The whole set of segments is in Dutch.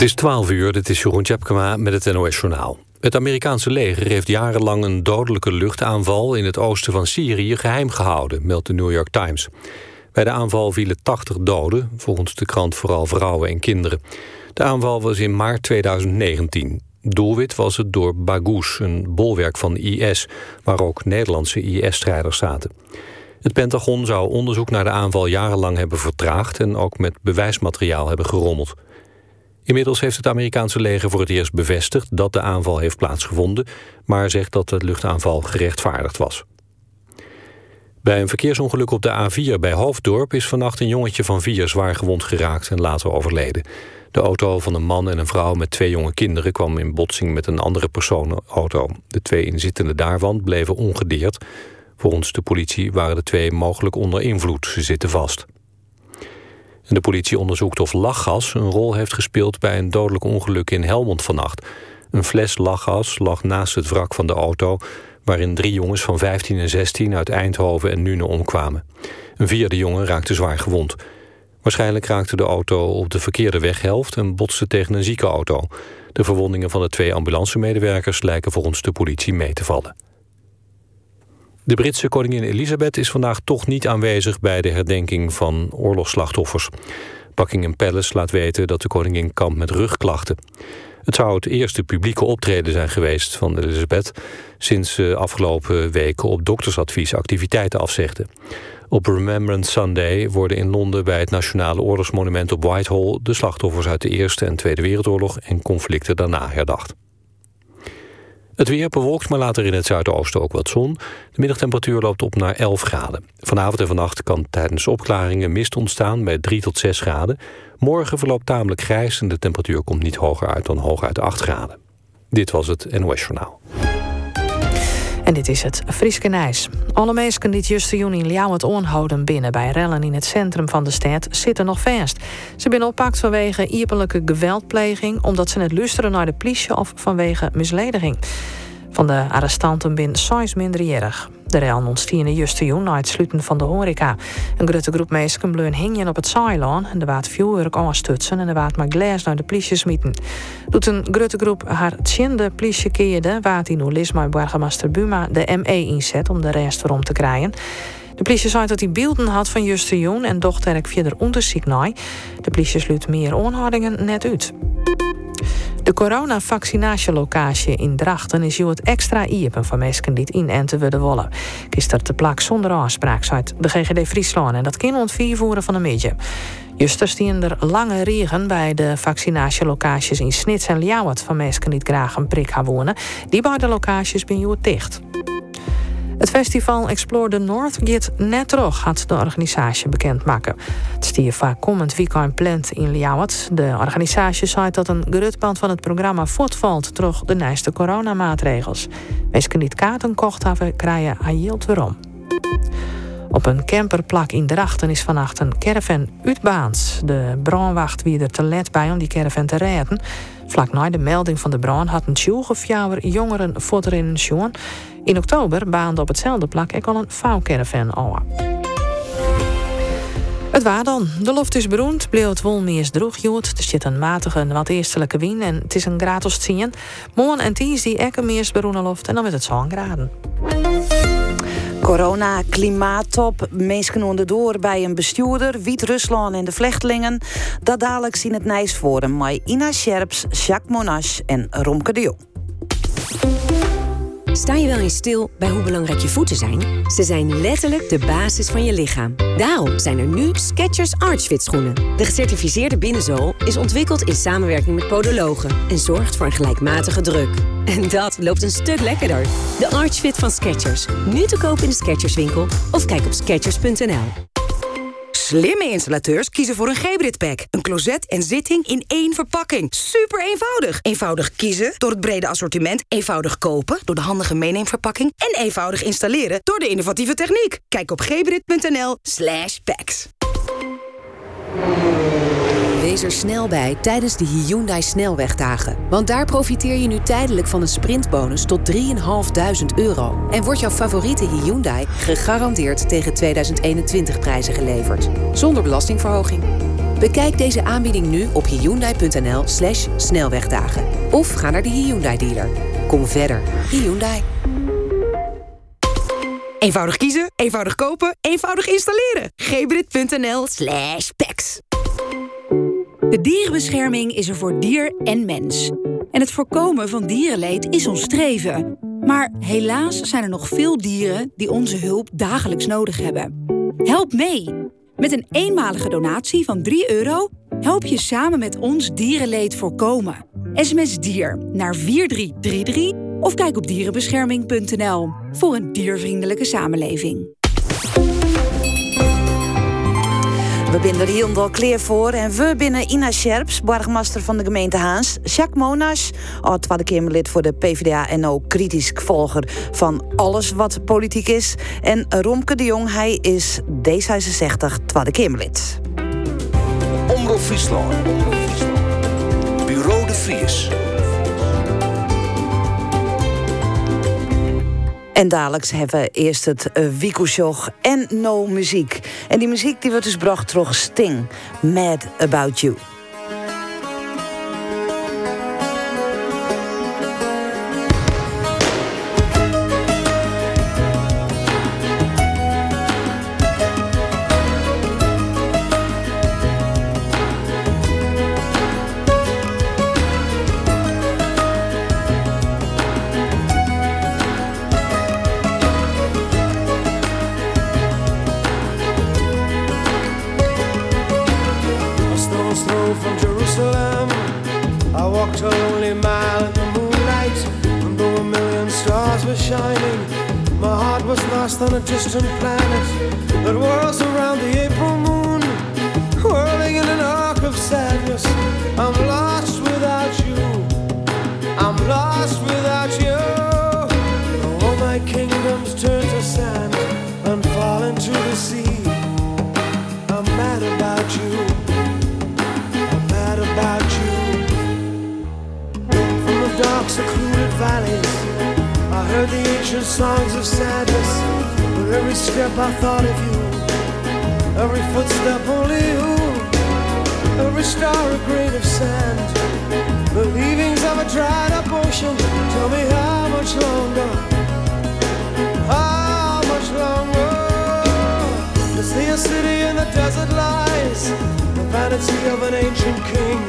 Het is 12 uur, dit is Jeroen Tjepkema met het NOS-journaal. Het Amerikaanse leger heeft jarenlang een dodelijke luchtaanval... in het oosten van Syrië geheim gehouden, meldt de New York Times. Bij de aanval vielen 80 doden, volgens de krant vooral vrouwen en kinderen. De aanval was in maart 2019. Doelwit was het door Baghouz, een bolwerk van IS... waar ook Nederlandse IS-strijders zaten. Het Pentagon zou onderzoek naar de aanval jarenlang hebben vertraagd... en ook met bewijsmateriaal hebben gerommeld. Inmiddels heeft het Amerikaanse leger voor het eerst bevestigd... dat de aanval heeft plaatsgevonden... maar zegt dat de luchtaanval gerechtvaardigd was. Bij een verkeersongeluk op de A4 bij Hoofddorp... is vannacht een jongetje van vier zwaar gewond geraakt en later overleden. De auto van een man en een vrouw met twee jonge kinderen... kwam in botsing met een andere personenauto. De twee inzittenden daarvan bleven ongedeerd. Volgens de politie waren de twee mogelijk onder invloed. Ze zitten vast. De politie onderzoekt of lachgas een rol heeft gespeeld... bij een dodelijk ongeluk in Helmond vannacht. Een fles lachgas lag naast het wrak van de auto... waarin drie jongens van 15 en 16 uit Eindhoven en Nune omkwamen. Een vierde jongen raakte zwaar gewond. Waarschijnlijk raakte de auto op de verkeerde weghelft... en botste tegen een zieke auto. De verwondingen van de twee ambulancemedewerkers... lijken volgens de politie mee te vallen. De Britse koningin Elisabeth is vandaag toch niet aanwezig... bij de herdenking van oorlogsslachtoffers. Buckingham Palace laat weten dat de koningin kampt met rugklachten. Het zou het eerste publieke optreden zijn geweest van Elisabeth... sinds ze afgelopen weken op doktersadvies activiteiten afzegde. Op Remembrance Sunday worden in Londen bij het Nationale Oorlogsmonument op Whitehall... de slachtoffers uit de Eerste en Tweede Wereldoorlog en conflicten daarna herdacht. Het weer bewolkt, maar later in het zuidoosten ook wat zon. De middagtemperatuur loopt op naar 11 graden. Vanavond en vannacht kan tijdens opklaringen mist ontstaan bij 3 tot 6 graden. Morgen verloopt tamelijk grijs en de temperatuur komt niet hoger uit dan hooguit 8 graden. Dit was het NOS Journaal. En dit is het Frieske Nijs. Alle mensen die juist in Ljouw het onhouden binnen bij rellen in het centrum van de stad zitten nog vast. Ze zijn oppakt vanwege ierpelijke geweldpleging, omdat ze net luisteren naar de politie of vanwege mislediging. Van de arrestanten bin minder minderjarig. De rel ontstierden juist na het sluiten van de horeca. Een grote groep mensen bleun hingen op het zeilaan en de waard vuurwerk aanstutsen en de waard maar glas naar de politie smieten. Doet een grote groep haar tjinde politie keerde, waard in Lisma burgemeester Buma de ME inzet om de rest erom te krijgen. De politie zei dat hij beelden had van Juste en dochter ik verder onderzoek naar. De politie sluit meer onhoudingen net uit. De coronavaccinatielocatie in Drachten is het extra iepen van mensen die in en te willen wollen. Gisteren te plak zonder aanspraak, zei de GGD Friesland. En dat kan ontviervoeren van een beetje. Juster stien er lange regen bij de vaccinatielocaties in Snits en Ljouwert van mensen die graag een prik gaan wonen. Die beide locaties ben je dicht. Het festival Explore the North gaat net terug, had de organisatie bekendmaken. Het stier vaak komend weekend plant in Ljouwert. De organisatie zei dat een gerutband van het programma voortvalt terug de nieuwste coronamaatregels. Mensen die kaarten kocht hebben, krijgen yield weerom. Op een camperplak in Drachten is vannacht een caravan uitbaans. De brandwacht wie er te let bij om die caravan te redden. Vlak na de melding van de brand had een tjoegefjouwer jongeren voor in een In oktober baande op hetzelfde plak al een vouwcaravan aan. Het waar dan. De loft is beroemd, bleef het wol meer droeg jood. Er zit een matige wat eerstelijke wien en het is een gratis zien. Morgen en ties die ekke meer beroemde loft en dan werd het zo graden. Corona, klimaattop, mensen onderdoor bij een bestuurder, Wit-Rusland en de vlechtelingen. Dat dadelijk zien het Nijs voor met Ina Scherps, Jacques Monash en Romke de Jong. Sta je wel eens stil bij hoe belangrijk je voeten zijn? Ze zijn letterlijk de basis van je lichaam. Daarom zijn er nu Skechers Archfit schoenen. De gecertificeerde binnenzool is ontwikkeld in samenwerking met podologen en zorgt voor een gelijkmatige druk. En dat loopt een stuk lekkerder. De Archfit van Skechers. Nu te koop in de Skecherswinkel of kijk op skechers.nl. Slimme installateurs kiezen voor een Gebrit pack. Een closet en zitting in één verpakking. Super eenvoudig. Eenvoudig kiezen door het brede assortiment. Eenvoudig kopen door de handige meeneemverpakking. En eenvoudig installeren door de innovatieve techniek. Kijk op gebrit.nl slash packs. Wees er snel bij tijdens de Hyundai Snelwegdagen. Want daar profiteer je nu tijdelijk van een sprintbonus tot 3.500 euro. En wordt jouw favoriete Hyundai gegarandeerd tegen 2021 prijzen geleverd. Zonder belastingverhoging. Bekijk deze aanbieding nu op hyundai.nl slash snelwegdagen. Of ga naar de Hyundai dealer. Kom verder. Hyundai. Eenvoudig kiezen, eenvoudig kopen, eenvoudig installeren. gbrit.nl slash packs. De dierenbescherming is er voor dier en mens. En het voorkomen van dierenleed is ons streven. Maar helaas zijn er nog veel dieren die onze hulp dagelijks nodig hebben. Help mee! Met een eenmalige donatie van 3 euro help je samen met ons dierenleed voorkomen. SMS dier naar 4333 of kijk op dierenbescherming.nl voor een diervriendelijke samenleving. We binden er heel kleer voor en we binnen Ina Scherps, burgemeester van de gemeente Haans, Jacques Monas, oud Tweede Kamerlid voor de PvdA en ook kritisch volger van alles wat politiek is, en Romke de Jong, hij is D66 Tweede Kamerlid. Omroep Friesland. Bureau de Vries. En dadelijk hebben we eerst het uh, en No Muziek. En die muziek die wordt dus gebracht door Sting. Mad About You. every star a grain of sand. The leavings of a dried up ocean. Tell me how much longer? How much longer? To see a city in the desert lies. The vanity of an ancient king.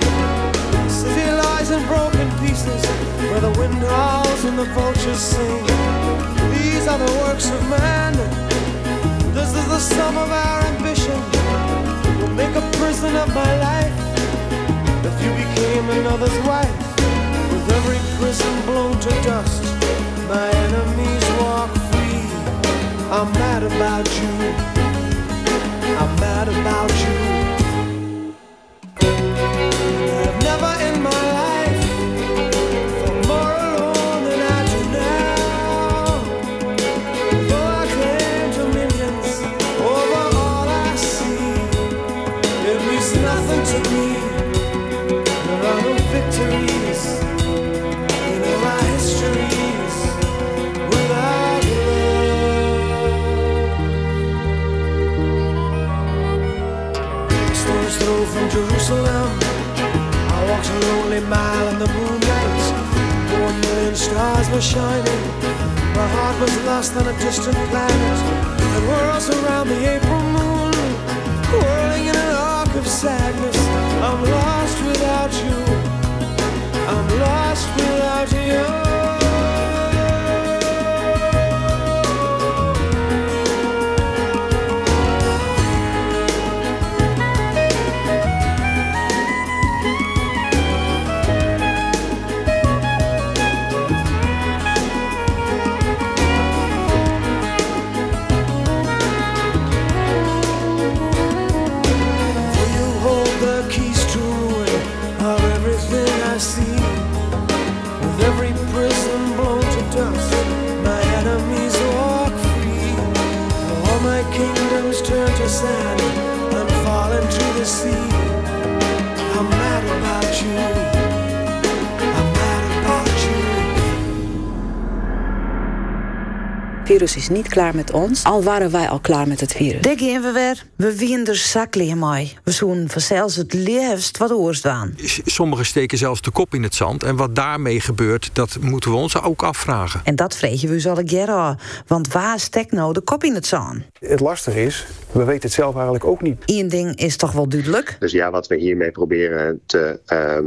The city lies in broken pieces where the wind howls and the vultures sing. These are the works of man. This is the sum of our ambition. We'll make a person of my life. If you became another's wife With every prison blown to dust My enemies walk free. I'm mad about you. I'm mad about you. lonely mile in the moonlight. Four million stars were shining. My heart was lost on a distant planet. And whirls around the April moon, whirling in an arc of sadness. I'm lost without you. I'm lost without you. Virus is niet klaar met ons, al waren wij al klaar met het virus. Daar gaan we weer. We wien er zakleer mooi. We zoen vanzelfs het liefst wat oorstaan. Sommigen steken zelfs de kop in het zand. En wat daarmee gebeurt, dat moeten we ons ook afvragen. En dat vreeg je we zal ik. Want waar steekt nou de kop in het zand? Het lastige is, we weten het zelf eigenlijk ook niet. Eén ding is toch wel duidelijk. Dus ja, wat we hiermee proberen te ehm,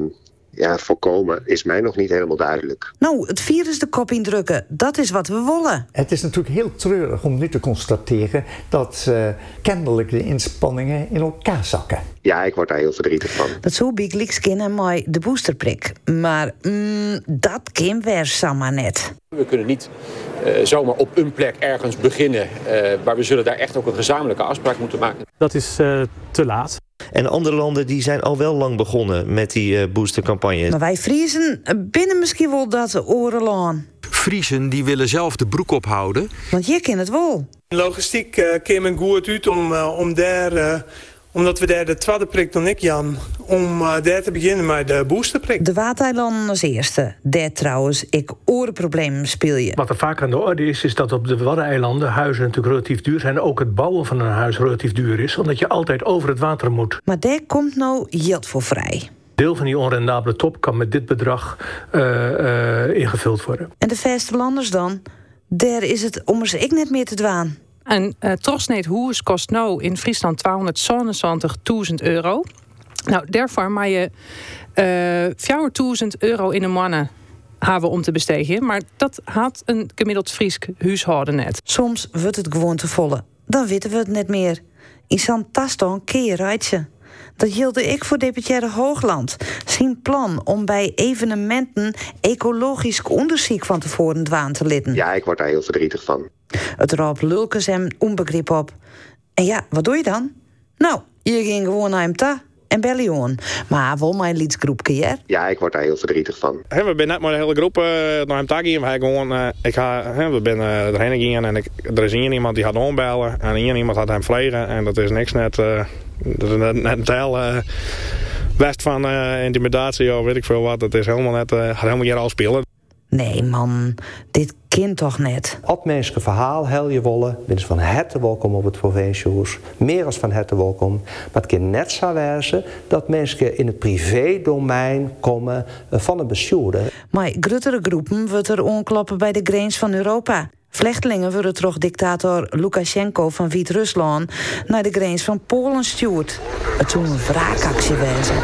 ja, voorkomen, is mij nog niet helemaal duidelijk. Nou, het virus de kop indrukken, dat is wat we willen. Het is natuurlijk heel treurig om nu te constateren dat uh, kennelijk de inspanningen in elkaar zakken. Ja, ik word daar heel verdrietig van. Dat zo big leaks en mij de boosterprik. Maar mm, dat kan weer samen net. We kunnen niet uh, zomaar op een plek ergens beginnen. Uh, maar we zullen daar echt ook een gezamenlijke afspraak moeten maken. Dat is uh, te laat. En andere landen die zijn al wel lang begonnen met die boostercampagne. Maar wij Friesen binnen misschien wel dat orenlaan. Friesen die willen zelf de broek ophouden. Want je kent het wel. Logistiek uh, kwam goed uit om, om daar omdat we daar de tweede prik dan ik, Jan, om uh, daar te beginnen met de boosterprik. De Wateilanden als eerste. Daar trouwens, ik orenprobleem speel je. Wat er vaak aan de orde is, is dat op de Waddeneilanden huizen natuurlijk relatief duur zijn. Ook het bouwen van een huis relatief duur is, omdat je altijd over het water moet. Maar daar komt nou geld voor vrij. Deel van die onrendabele top kan met dit bedrag uh, uh, ingevuld worden. En de verste landers dan? Daar is het ommers ik net meer te dwaan. Een uh, trosneet hoes kost nou in Friesland 277.000 euro. Nou, daarvoor maar je uh, 4.000 euro in een mannen hebben om te bestegen. Maar dat had een gemiddeld Friesk huishouden net. Soms wordt het gewoon te volle. Dan weten we het net meer. In Santaston keer rijtje. Dat hield ik voor deputaire Hoogland. Zijn plan om bij evenementen ecologisch onderzoek van tevoren dwaan te litten. Ja, ik word daar heel verdrietig van. Het roept lulkes hem onbegrip op. En ja, wat doe je dan? Nou, je ging gewoon naar hem ta en bellen Maar wel mijn lidsgroepje, ja? Ja, ik word daar heel verdrietig van. we zijn net maar de hele groep uh, naar hem takken. We gewoon, uh, ik ga, we zijn uh, erheen gegaan en ik, er is hier iemand die gaat ombellen. En hier iemand gaat hem vliegen. En dat is niks net, dat is net, net een tel best van intimidatie of weet ik veel wat. Dat is helemaal net, gaat helemaal hier al spelen. Nee man, dit kind toch net. Op mensen verhaal hel je wollen, ben van harte welkom op het provinciehuis. Meer als van harte welkom. Maar het kan net zo wezen dat mensen in het privédomein komen van een bestuurder. Maar grotere groepen wordt er onkloppen bij de grens van Europa. Vlechtelingen worden toch dictator Lukashenko van Wit-Rusland naar de grens van Polen stuurt. Het zou een wraakactie wezen.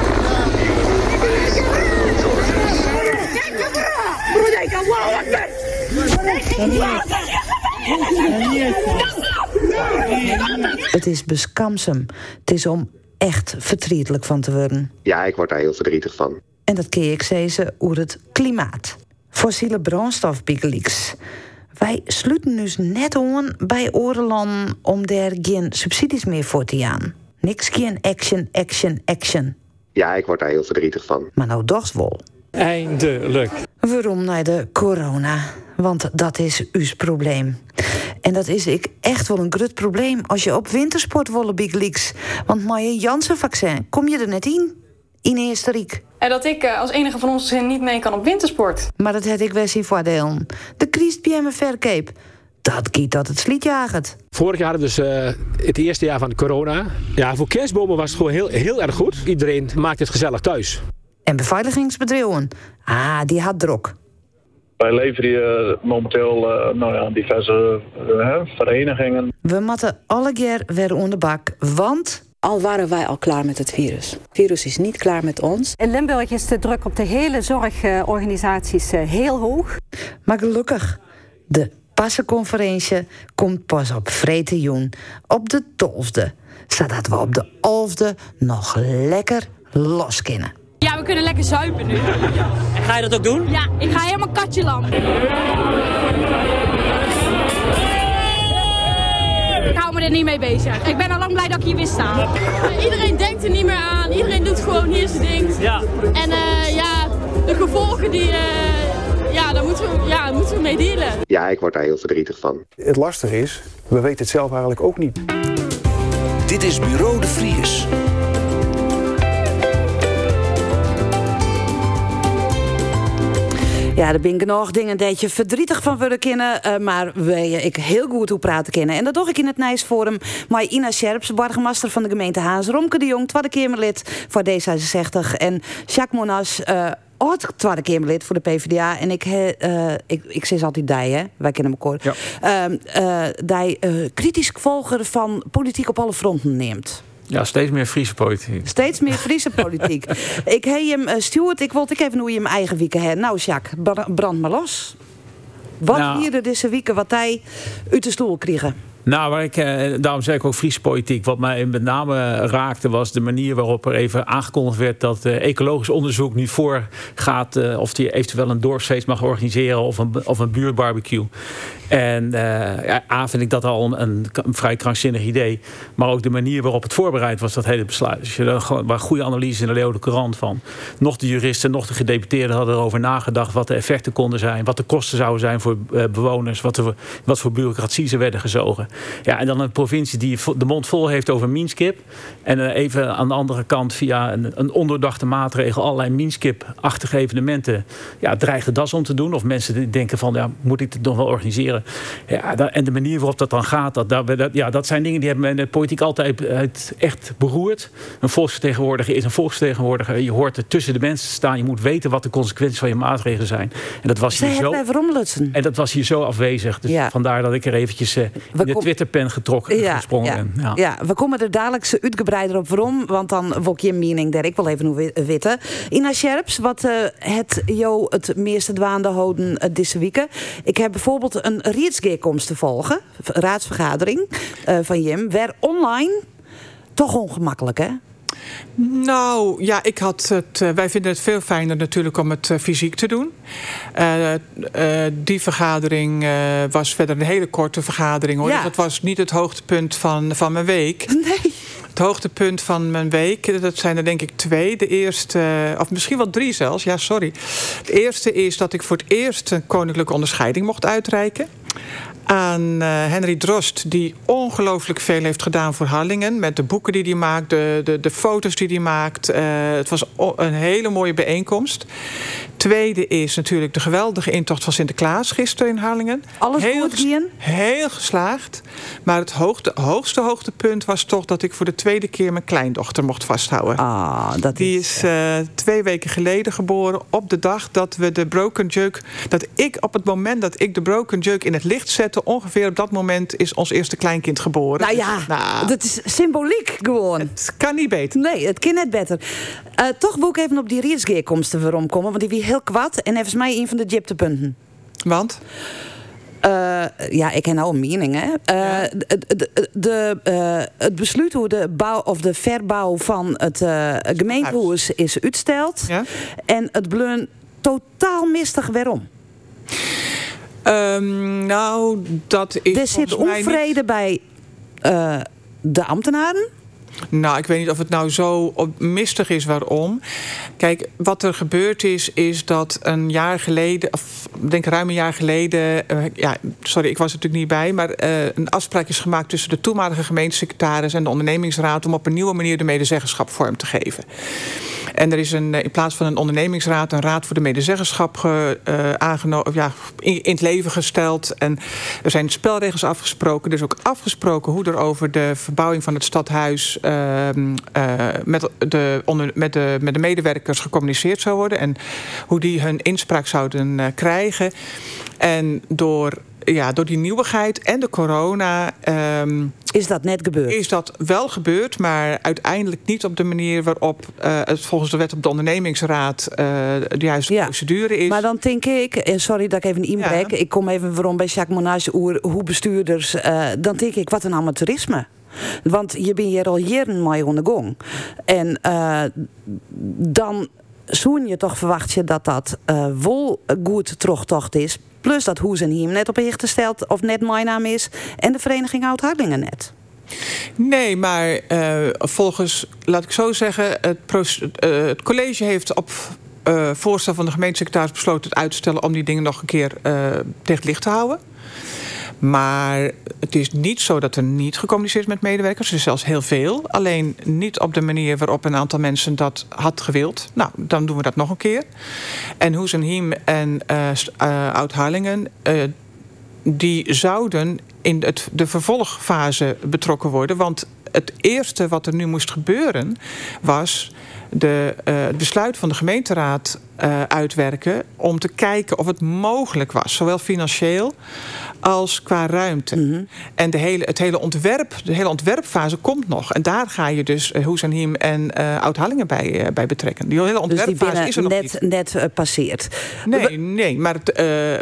Het is beskamsem. Het is om echt verdrietelijk van te worden. Ja, ik word daar heel verdrietig van. En dat keer ik ze over het klimaat. Fossiele brandstof, Biggelix. Wij sluiten dus net aan bij Orelan om daar geen subsidies meer voor te gaan. Niks geen action, action, action. Ja, ik word daar heel verdrietig van. Maar nou dacht wel. Eindelijk. Waarom naar de corona? Want dat is uw probleem. En dat is ik echt wel een grut probleem als je op wintersport wolle big leaks. Want Maya Jansen vaccin, kom je er net in? In eerste riek. En dat ik uh, als enige van ons niet mee kan op wintersport. Maar dat heb ik wel zien voordelen. De kriest bij verkeep. Dat giet dat het slietjagert. Vorig jaar dus uh, het eerste jaar van de corona. Ja, voor kerstbomen was het gewoon heel, heel erg goed. Iedereen maakt het gezellig thuis. En beveiligingsbedrijven. Ah, die had druk. Wij leveren hier momenteel uh, nou ja, diverse uh, verenigingen. We moeten alle keer weer onder de bak, want... Al waren wij al klaar met het virus. Het virus is niet klaar met ons. In Limburg is de druk op de hele zorgorganisaties uh, heel hoog. Maar gelukkig, de passenconferentie komt pas op Vretejoen, op de 12e. Zodat we op de 11e nog lekker los kunnen. Ja, we kunnen lekker zuipen nu. En ga je dat ook doen? Ja, ik ga helemaal katje lam. Ik hou me er niet mee bezig. Ik ben al lang blij dat ik hier weer sta. Iedereen denkt er niet meer aan. Iedereen doet gewoon hier zijn ding. Ja. En uh, ja, de gevolgen die... Uh, ja, daar moeten, we, ja, daar moeten we mee dealen. Ja, ik word daar heel verdrietig van. Het lastige is, we weten het zelf eigenlijk ook niet. Dit is Bureau de Vries. Ja, er ben genoeg dingen dat je verdrietig van willen kennen. Uh, maar we ik heel goed hoe praten kennen. En dat doe ik in het Nijsforum. Maar Ina Scherps, burgemeester van de gemeente Haas. Romke de Jong, tweede Kamerlid voor D66. En Jacques Monas... Uh, ooit tweede Kamerlid voor de PvdA. En ik, uh, ik, ik zeg altijd die, hè? wij kennen elkaar. Ja. Uh, die kritisch volger van politiek op alle fronten neemt. Ja, steeds meer Friese politiek. Steeds meer Friese politiek. ik heet hem, uh, Stuart, ik wilde even hoe je hem eigen wieken hebt. Nou, Jacques, brand maar los. Wat nou, hier deze weken wat hij uit de stoel kregen? Nou, ik, eh, daarom zei ik ook Friese politiek. Wat mij met name raakte was de manier waarop er even aangekondigd werd dat uh, ecologisch onderzoek nu voorgaat uh, of die eventueel een dorpsfeest mag organiseren of een, of een buurtbarbecue. En A vind ik dat al een, een, vrij krankzinnig idee. Maar ook de manier waarop het voorbereid was, dat hele besluit. Dus er waren goede analyses in de Leeuwen Courant van. Nog de juristen, nog de gedeputeerden hadden erover nagedacht wat de effecten konden zijn. Wat de kosten zouden zijn voor bewoners. Wat, wat voor bureaucratie ze werden gezogen. Ja, en dan een provincie die de mond vol heeft over Minskip. En uh, even aan de andere kant via een, een ondoordachte maatregel allerlei Minskip-achtige evenementen ja, dreigen das om te doen. Of mensen die denken van ja, moet ik het nog wel organiseren? Ja, en de manier waarop dat dan gaat, dat, dat, ja, dat zijn dingen die hebben in de politiek altijd echt beroerd. Een volksvertegenwoordiger is een volksvertegenwoordiger. Je hoort er tussen de mensen te staan. Je moet weten wat de consequenties van je maatregelen zijn. En dat was hier zo. En dat was hier zo afwezig. Dus vandaar dat ik er eventjes uh, in Twitterpen getrokken ja, gesprongen ja, ben. Ja. ja. we komen er dadelijk uitgebreider op waarom. Want dan word je mening daar ik wel even hoe weten. Ina Scherps, wat uh, het jou het meeste dwaande houden uh, deze weken. Ik heb bijvoorbeeld een rietsgeerkomst te volgen, raadsvergadering uh, van Jim, werd online toch ongemakkelijk, hè? Nou, ja, ik had het. Uh, wij vinden het veel fijner natuurlijk om het uh, fysiek te doen. Uh, die vergadering was verder een hele korte vergadering hoor. Ja. Dat was niet het hoogtepunt van, van mijn week. Nee. Het hoogtepunt van mijn week, dat zijn er denk ik twee. De eerste, of misschien wel drie zelfs, ja sorry. Het eerste is dat ik voor het eerst een koninklijke onderscheiding mocht uitreiken aan uh, Henry Drost, die ongelooflijk veel heeft gedaan voor Harlingen. Met de boeken die hij maakt, de, de, de foto's die hij maakt. Uh, het was een hele mooie bijeenkomst. Tweede is natuurlijk de geweldige intocht van Sinterklaas gisteren in Harlingen. Alles heel, goed? Heel geslaagd. Maar het hoogte, hoogste hoogtepunt was toch dat ik voor de tweede keer mijn kleindochter mocht vasthouden. Ah, dat die is, is uh, twee weken geleden geboren op de dag dat we de Broken Joke... dat ik op het moment dat ik de Broken Joke in het licht zette ongeveer op dat moment is ons eerste kleinkind geboren. Nou ja, nou, dat is symboliek gewoon. Het kan niet beter. Nee, het kan net beter. Uh, toch wil ik even op die rietsgeerkomsten waarom komen. Want die wie heel kwad. En volgens mij een van de jiptepunten. Want? Uh, ja, ik heb nou een mening. Hè. Uh, de, de, uh, het besluit hoe de bouw of de verbouw van het gemeentehuis is uitsteld. Ja? En het bleun totaal mistig waarom. Um, nou, dat is. Er zit onvrede niet... bij de ambtenaren. Nou, ik weet niet of het nou zo mistig is waarom. Kijk, wat er gebeurd is, is dat een jaar geleden, of ik denk ruim een jaar geleden, uh, ja, sorry, ik was er natuurlijk niet bij, maar uh, een afspraak is gemaakt tussen de toenmalige gemeentesecretaris en de ondernemingsraad om op een nieuwe manier de medezeggenschap vorm te geven. En er is een, in plaats van een ondernemingsraad een raad voor de medezeggenschap aangenomen, ja, in, het leven gesteld. En er zijn spelregels afgesproken. Is ook afgesproken hoe er over de verbouwing van het stadhuis uh, uh, met, de, met, de, met de medewerkers gecommuniceerd zou worden. En hoe die hun inspraak zouden krijgen. En door ja, door die nieuwigheid en de corona. Um, is dat net gebeurd? Is dat wel gebeurd, maar uiteindelijk niet op de manier waarop uh, het volgens de wet op de ondernemingsraad uh, de juiste ja, procedure is. Maar dan denk ik, eh, sorry dat ik even inbrek, ja. ik kom even waarom bij Jacques Monage hoe bestuurders. Uh, dan denk ik, wat een amateurisme. Want je bent hier al jaren mee gong. En dan zoen je toch verwacht je dat dat uh, wel goed terugtocht is. Plus dat Hoes en Hiem net op inrichten stelt of net mijn naam is. En de vereniging Oud-Harlingen net. Nee, maar uh, volgens, laat ik zo zeggen, het, uh, het college heeft op uh, voorstel van de gemeentesecretaris besloten het uit te stellen om die dingen nog een keer tegen het licht te houden. Maar het is niet zo dat er niet gecommuniceerd is met medewerkers. Er is zelfs heel veel. Alleen niet op de manier waarop een aantal mensen dat had gewild. Nou, dan doen we dat nog een keer. En Hoes en Hiem en uh, Oud-Harlingen... Uh, die zouden in het, de vervolgfase betrokken worden. Want het eerste wat er nu moest gebeuren was de, uh, het besluit van de gemeenteraad uh, uitwerken om te kijken of het mogelijk was, zowel financieel als qua ruimte. Mm -hmm. En de hele, het hele ontwerp, de hele ontwerpfase komt nog. En daar ga je dus uh, Hoes en Hiem en uh, Oud-Hallingen bij, uh, bij betrekken. Die hele ontwerpfase dus die is er nog net, niet. net passeert. Nee, nee maar het,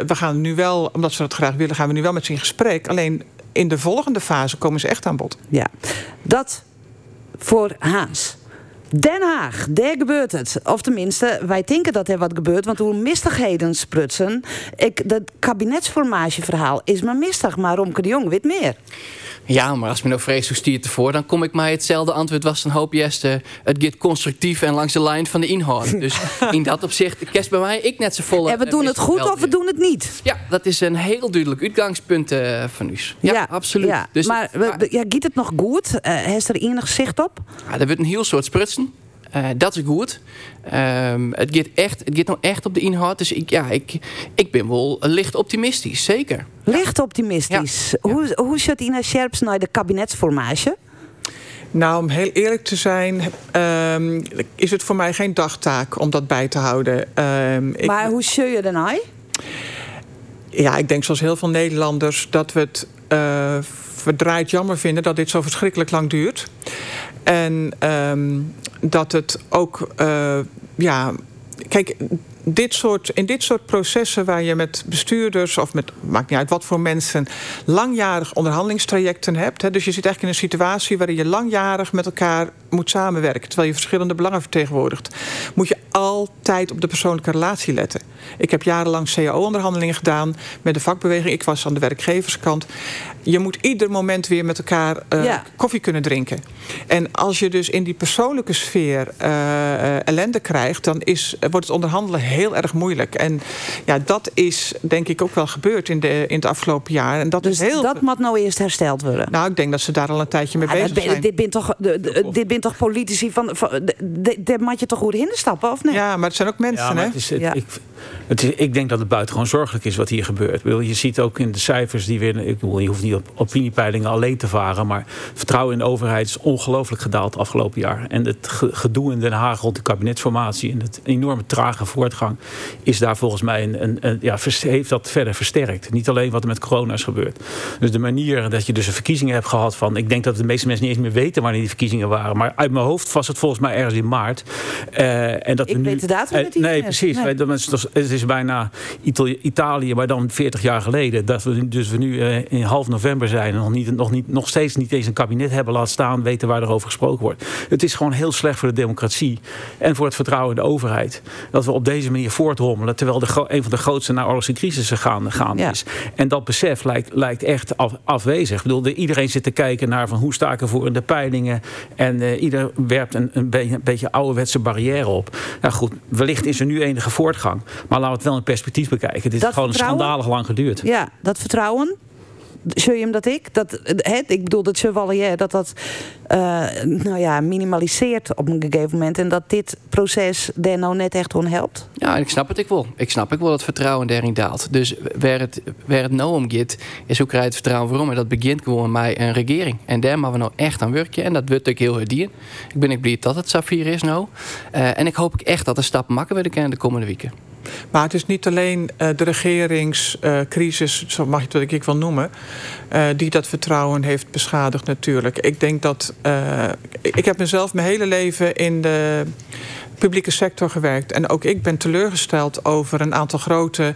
we gaan nu wel, omdat ze dat graag willen, gaan we nu wel met ze in gesprek. Alleen in de volgende fase komen ze echt aan bod. Ja, dat voor Haas. Den Haag, daar gebeurt het. Of tenminste, wij denken dat er wat gebeurt, want hoe mistigheden sprutsen. Ik, dat kabinetsformageverhaal is maar mistig, maar Romke de Jong weet meer. Ja, maar als me nou vrees hoe stiert ervoor, dan kom ik mij hetzelfde antwoord was dan hoop Jeste. Het gaat constructief en langs de lijn van de inhoud. Dus in dat opzicht kerst bij mij ik net zo vol. En we doen het goed of we doen het niet? Ja, dat is een heel duidelijk uitgangspunt uh, van u. Ja, ja, absoluut. Ja, dus maar ja, gaat het nog goed? Uh, heeft er enig zicht op? Ja, er wordt een heel soort sprutsen. Uh, dat is goed. Um, het, gaat echt, het gaat nou echt op de inhoud. Dus ik, ja, ik, ik ben wel licht optimistisch, zeker. Licht optimistisch. Ja. Hoe, hoe zit Ina Scherps naar de kabinetsformage? Nou, om heel eerlijk te zijn, um, is het voor mij geen dagtaak om dat bij te houden. Um, maar ik, hoe zul je dan nou? Ja, ik denk zoals heel veel Nederlanders dat we het uh, verdraaid jammer vinden dat dit zo verschrikkelijk lang duurt. En um, dat het ook, uh, ja, kijk, dit soort, in dit soort processen waar je met bestuurders of met, maakt niet uit wat voor mensen, langjarig onderhandelingstrajecten hebt. Hè, dus je zit eigenlijk in een situatie waarin je langjarig met elkaar moet samenwerken, terwijl je verschillende belangen vertegenwoordigt, moet je altijd op de persoonlijke relatie letten. Ik heb jarenlang CAO-onderhandelingen gedaan met de vakbeweging. Ik was aan de werkgeverskant. Je moet ieder moment weer met elkaar uh, ja. koffie kunnen drinken. En als je dus in die persoonlijke sfeer uh, ellende krijgt, dan is, wordt het onderhandelen heel erg moeilijk. En ja, dat is denk ik ook wel gebeurd in, de, in het afgelopen jaar. En dat dus is heel dat moet nou eerst hersteld worden? Nou, ik denk dat ze daar al een tijdje mee ja, bezig ben, zijn. Dit bent toch, de, de, dit bent toch politici van... van daar moet je toch goed in stappen, of nee? Ja, maar het zijn ook mensen, ja, hè? Het is, het, ja. ik, het is, ik denk dat het buitengewoon zorgelijk is wat hier gebeurt. Je ziet ook in de cijfers die weer... Ik bedoel, je hoeft niet op opiniepeilingen alleen te varen... maar vertrouwen in de overheid is ongelooflijk gedaald afgelopen jaar. En het gedoe in Den Haag rond de kabinetsformatie... en het enorme trage voortgang... is daar volgens mij een, een, een, ja, heeft dat verder versterkt. Niet alleen wat er met corona is gebeurd. Dus de manier dat je dus een verkiezingen hebt gehad van... ik denk dat de meeste mensen niet eens meer weten wanneer die verkiezingen waren... maar uit mijn hoofd was het volgens mij ergens in maart. Uh, en dat ik we nu, weet de datum uh, niet. Nee, precies. Nee. Het is bijna Italië, maar dan 40 jaar geleden. Dat we dus we nu uh, in half november zijn en nog, niet, nog, niet, nog steeds niet eens een kabinet hebben laten staan, weten waar er over gesproken wordt. Het is gewoon heel slecht voor de democratie en voor het vertrouwen in de overheid. Dat we op deze manier voortrommelen, terwijl de, een van de grootste naoorlogse crisissen gaande, gaande ja. is. En dat besef lijkt, lijkt echt af, afwezig. Ik bedoel, de, iedereen zit te kijken naar van hoe sta ik ervoor in de peilingen. En uh, ieder werpt een, een, be een beetje ouderwetse barrière op. Nou goed, wellicht is er nu enige voortgang. Maar laten we het wel in perspectief bekijken. Dit heeft gewoon schandalig lang geduurd. Ja, dat vertrouwen. Hem dat ik? Dat, ik bedoel, dat Chevalier, dat dat uh, nou ja, minimaliseert op een gegeven moment. En dat dit proces daar nou net echt on helpt? Ja, ik snap het ik wel. Ik snap ik wel dat vertrouwen daarin daalt. Dus waar het, waar het nou om gaat, is hoe krijg je het vertrouwen waarom? En dat begint gewoon bij een regering. En daar moeten we nou echt aan werken. En dat wordt ook heel hard Ik ben ik blij dat het Safir is nou. Uh, en ik hoop echt dat de stap makkelijker worden de komende weken. Maar het is niet alleen uh, de regeringscrisis, uh, zo mag je het ik wil noemen, uh, die dat vertrouwen heeft beschadigd natuurlijk. Ik denk dat. ik heb mezelf mijn hele leven in de publieke sector gewerkt. En ook ik ben teleurgesteld over een aantal grote,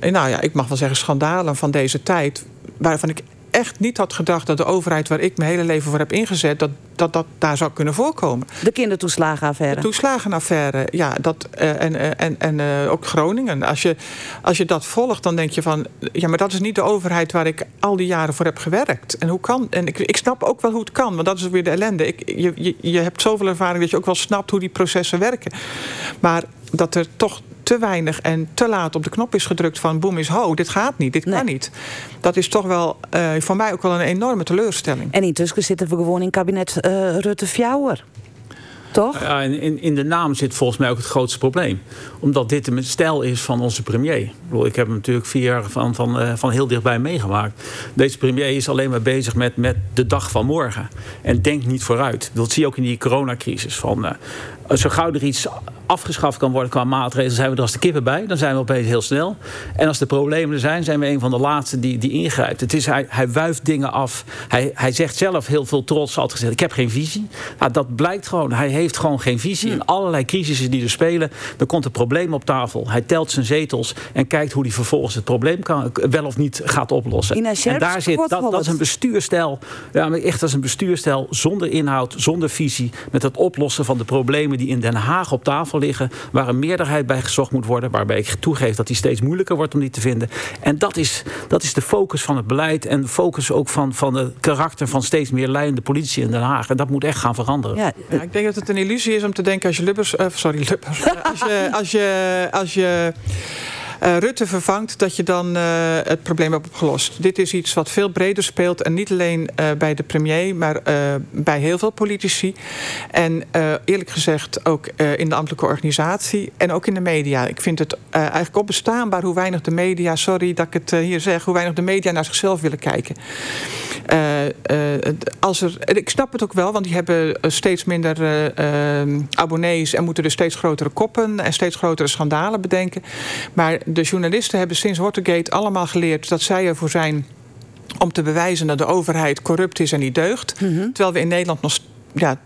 nou ja, ik mag wel zeggen schandalen van deze tijd. Waarvan ik echt niet had gedacht dat de overheid waar ik mijn hele leven voor heb ingezet, dat dat, dat daar zou kunnen voorkomen. De kindertoeslagenaffaire. De toeslagenaffaire, ja. Dat, uh, en en, en uh, ook Groningen. Als je, als je dat volgt, dan denk je van... ja, maar dat is niet de overheid waar ik al die jaren voor heb gewerkt. En hoe kan... En ik, ik snap ook wel hoe het kan, want dat is weer de ellende. Ik, je, je, je hebt zoveel ervaring dat je ook wel snapt hoe die processen werken. Maar dat er toch te weinig en te laat op de knop is gedrukt van boem is ho, dit gaat niet, dit kan niet. Dat is toch wel uh, voor mij ook wel een enorme teleurstelling. En intussen zitten we gewoon in kabinet uh, Rutte Fjouwer. Toch? Ja, in, in de naam zit volgens mij ook het grootste probleem. Omdat dit de stijl is van onze premier. Ik, bedoel, ik heb hem natuurlijk vier jaar van, van, uh, van heel dichtbij meegemaakt. Deze premier is alleen maar bezig met, met de dag van morgen. En denkt niet vooruit. Dat zie je ook in die coronacrisis. Van, uh, zo gauw er iets afgeschaft kan worden qua maatregelen, zijn we er als de kippen bij. Dan zijn we opeens heel snel. En als de problemen er zijn, zijn we een van de laatste die, die ingrijpt. Het is, hij, hij wuift dingen af. Hij, hij zegt zelf heel veel trots altijd gezegd: Ik heb geen visie. Nou, dat blijkt gewoon. Hij heeft gewoon geen visie. In allerlei crisissen die er spelen, dan komt een probleem op tafel. Hij telt zijn zetels en kijkt hoe hij vervolgens het probleem kan, wel of niet gaat oplossen. en daar zit dat, dat is een bestuurstijl. Ja, echt als een bestuurstijl zonder inhoud, zonder visie. Met het oplossen van de problemen die in Den Haag op tafel liggen, waar een meerderheid bij gezocht moet worden, waarbij ik toegeef dat die steeds moeilijker wordt om die te vinden. En dat is, dat is de focus van het beleid en de focus ook van, van het karakter van steeds meer leidende politici in Den Haag. En dat moet echt gaan veranderen. Ja, ja ik denk dat het een illusie is om te denken als je Lubbers, uh, sorry Lubbers, als je, als je, als je uh, Rutte vervangt, dat je dan uh, het probleem hebt opgelost. Dit is iets wat veel breder speelt en niet alleen uh, bij de premier, maar bij heel veel politici. En eerlijk gezegd ook in de ambtelijke organisatie en ook in de media. Ik vind het eigenlijk onbestaanbaar hoe weinig de media, sorry dat ik het hier zeg, hoe weinig de media naar zichzelf willen kijken. als er, ik snap het ook wel, want die hebben steeds minder abonnees en moeten dus steeds grotere koppen en steeds grotere schandalen bedenken. Maar de journalisten hebben sinds Watergate allemaal geleerd dat zij ervoor zijn om te bewijzen dat de overheid corrupt is en niet deugt. Mm -hmm. Terwijl we in Nederland nog ja,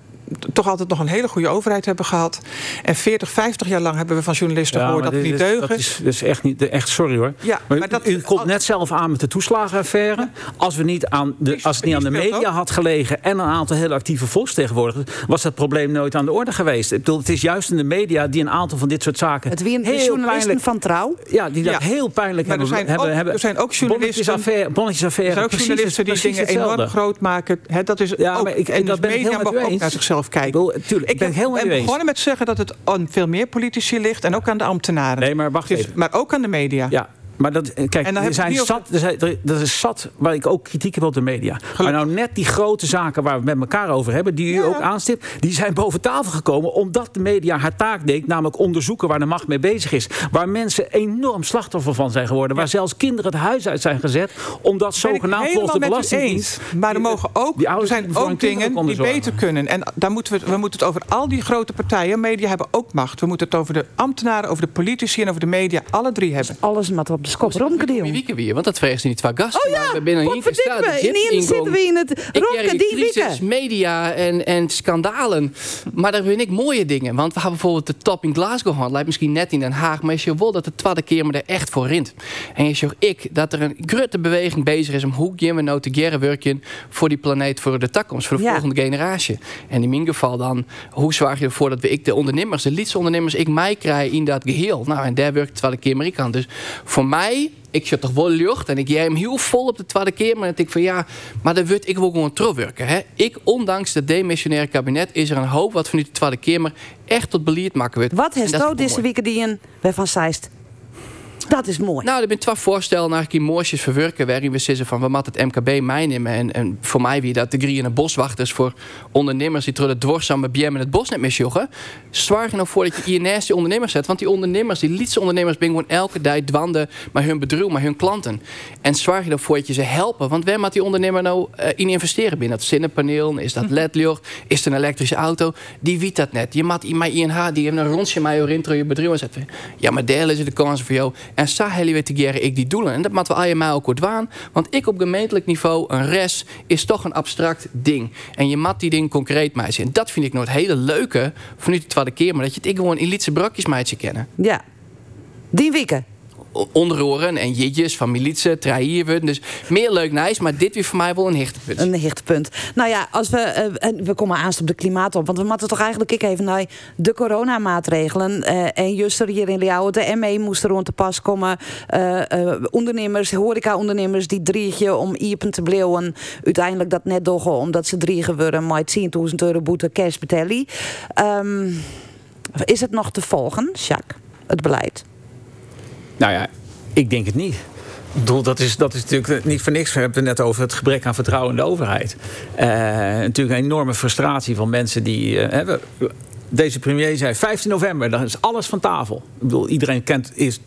toch altijd nog een hele goede overheid hebben gehad. En 40, 50 jaar lang hebben we van journalisten ja, gehoord dat het niet deugen. Dat is, dat is echt niet, echt sorry hoor. Ja, maar, maar dat, u komt net zelf aan met de toeslagenaffaire. Als, we niet aan de, als het niet aan de media had gelegen en een aantal heel actieve volksvertegenwoordigers, was dat probleem nooit aan de orde geweest. Ik bedoel, het is juist in de media die een aantal van dit soort zaken. Het wie heel journalisten van trouw. Ja, die dat ja. heel pijnlijk maar hebben. Er zijn, ook, hebben, er zijn ook journalisten. Bonnetjesaffaire. Er zijn ook journalisten die dingen enorm groot maken. He, dat is ja, ook, maar ik, en dat dus media mag ook naar zichzelf kijken. Tuurlijk, ik ben helemaal ben begonnen met zeggen dat het aan veel meer politici ligt en ook aan de ambtenaren. Nee, maar wacht dus, even. Maar ook aan de media. Ja, maar dat, kijk, er zijn zat, er zijn, er, dat is zat waar ik ook kritiek heb op de media. Gelukkig. Maar nou net die grote zaken waar we het met elkaar over hebben, die u ja. ook aanstipt, die zijn boven tafel gekomen omdat de media haar taak deed, namelijk onderzoeken waar de macht mee bezig is. Waar mensen enorm slachtoffer van zijn geworden. Waar zelfs kinderen het huis uit zijn gezet, omdat zogenaamd volgens de Belastingdienst. Maar er mogen ook, er zijn ook dingen die beter kunnen. En daar moeten we, we moeten het over al die grote partijen. Media hebben ook macht. We moeten het over de ambtenaren, over de politici en over de media, alle drie hebben. Alles met op de romkadeel. Wie wieken weer, want dat vreest niet twee gasten. Oh ja, we binnen gestaan. In zitten we in het romkadeel media en, en schandalen. Maar daar vind ik mooie dingen. Want we hebben bijvoorbeeld de top in Glasgow gehad. Lijkt misschien net in Den Haag. Maar is je wel dat de tweede keer me er echt voor rint. En is je ik dat er een grote beweging bezig is om hoe we nou te werken voor die planeet, voor de toekomst, voor de ja. volgende generatie. En in mijn geval dan, hoe zorg je ervoor dat we ik de ondernemers, de liedste ondernemers, ik mij krijg in dat geheel. Nou, en daar werkt tweede keer Amerikaan. Dus voor mij ik zit toch wel lucht en ik jij hem heel vol op de tweede keer. Maar ik van ja, maar dan wil ik wil gewoon terugwerken. Hè? Ik, ondanks het demissionaire kabinet, is er een hoop wat van die tweede keer maar echt tot beleid maken wordt. Wat heeft nou deze week die een van Seist? Dat is mooi. Nou, er zijn twee voorstellen naar die mooisjes verwerken. Waarin we zeggen van we moeten het MKB meenemen. En, en voor mij wie dat de grieën boswachters voor ondernemers die door het dwarsamme bjem het bos net misjoggen. Zorg er nou voor dat je INS die ondernemers zet. Want die ondernemers, die lietse ondernemers, ben gewoon elke dag dwanden met hun bedrijf, met hun klanten. En zorg je ervoor dat je ze helpen. Want waar moet die ondernemer nou uh, in investeren? Binnen dat zinnepaneel? Is dat ledlicht? Is het een elektrische auto? Die weet dat net. Je moet met INH, die heeft een rondje je intro je bedrijf zetten. Ja, maar deel is de kans voor jou. En helemaal te ik die doelen. En dat moeten we allemaal ook goed waan. Want ik op gemeentelijk niveau, een res, is toch een abstract ding. En je mat die ding concreet meisje. En dat vind ik nooit hele leuke, van nu de tweede keer, maar dat je het ik gewoon in lietse brokjes meisje kennen. Ja. Die weken onderhoren en jitjes van militie. Dus meer leuk nice, maar dit weer voor mij wel een hichtepunt. Een hichtepunt. Nou ja, als we, uh, we komen aanst op de klimaat op, want we moeten toch eigenlijk ik even naar de coronamaatregelen. Uh, en juster hier in Leeuwen, de ME moest er rond te pas komen. Uh, ondernemers, horeca-ondernemers die driegen om iepen te bleven. Uiteindelijk dat net doggen omdat ze driegen worden met 10.000 euro boete cash betalen. Um, is het nog te volgen, Jacques, het beleid? Nou ja, ik denk het niet. Ik bedoel, dat is, dat is natuurlijk niet voor niks. We hebben het net over het gebrek aan vertrouwen in de overheid. Uh, natuurlijk een enorme frustratie van mensen die. Uh, deze premier zei 15 november, dan is alles van tafel. Ik bedoel, iedereen kent, is,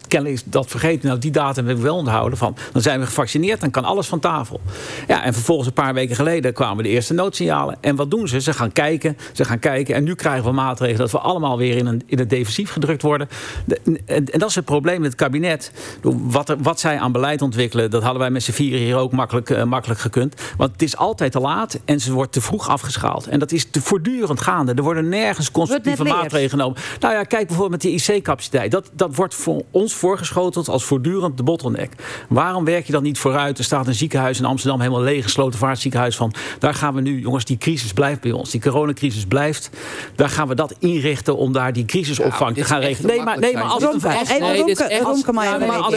dat vergeten. Nou, die datum heb ik wel onthouden. Van, dan zijn we gevaccineerd, dan kan alles van tafel. Ja, en vervolgens een paar weken geleden kwamen de eerste noodsignalen. En wat doen ze? Ze gaan kijken, ze gaan kijken. En nu krijgen we maatregelen dat we allemaal weer in, in het defensief gedrukt worden. De, en, en, dat is het probleem met het kabinet. Wat, wat zij aan beleid ontwikkelen, dat hadden wij met z'n vieren hier ook makkelijk, uh, makkelijk gekund. Want het is altijd te laat en ze wordt te vroeg afgeschaald. En dat is te voortdurend gaande. Er worden nergens constructieve maatregelen genomen. Nou ja, kijk bijvoorbeeld met die IC-capaciteit. Dat, dat wordt voor ons voorgeschoteld als voortdurend de bottleneck. Waarom werk je dan niet vooruit? Er staat een ziekenhuis in Amsterdam, helemaal leeg, gesloten vaartziekenhuis van. Daar gaan we nu, jongens, die crisis blijft bij ons. Die coronacrisis blijft. Daar gaan we dat inrichten om daar die crisisopvang te gaan regelen. Nee, maar, nee, maar als een,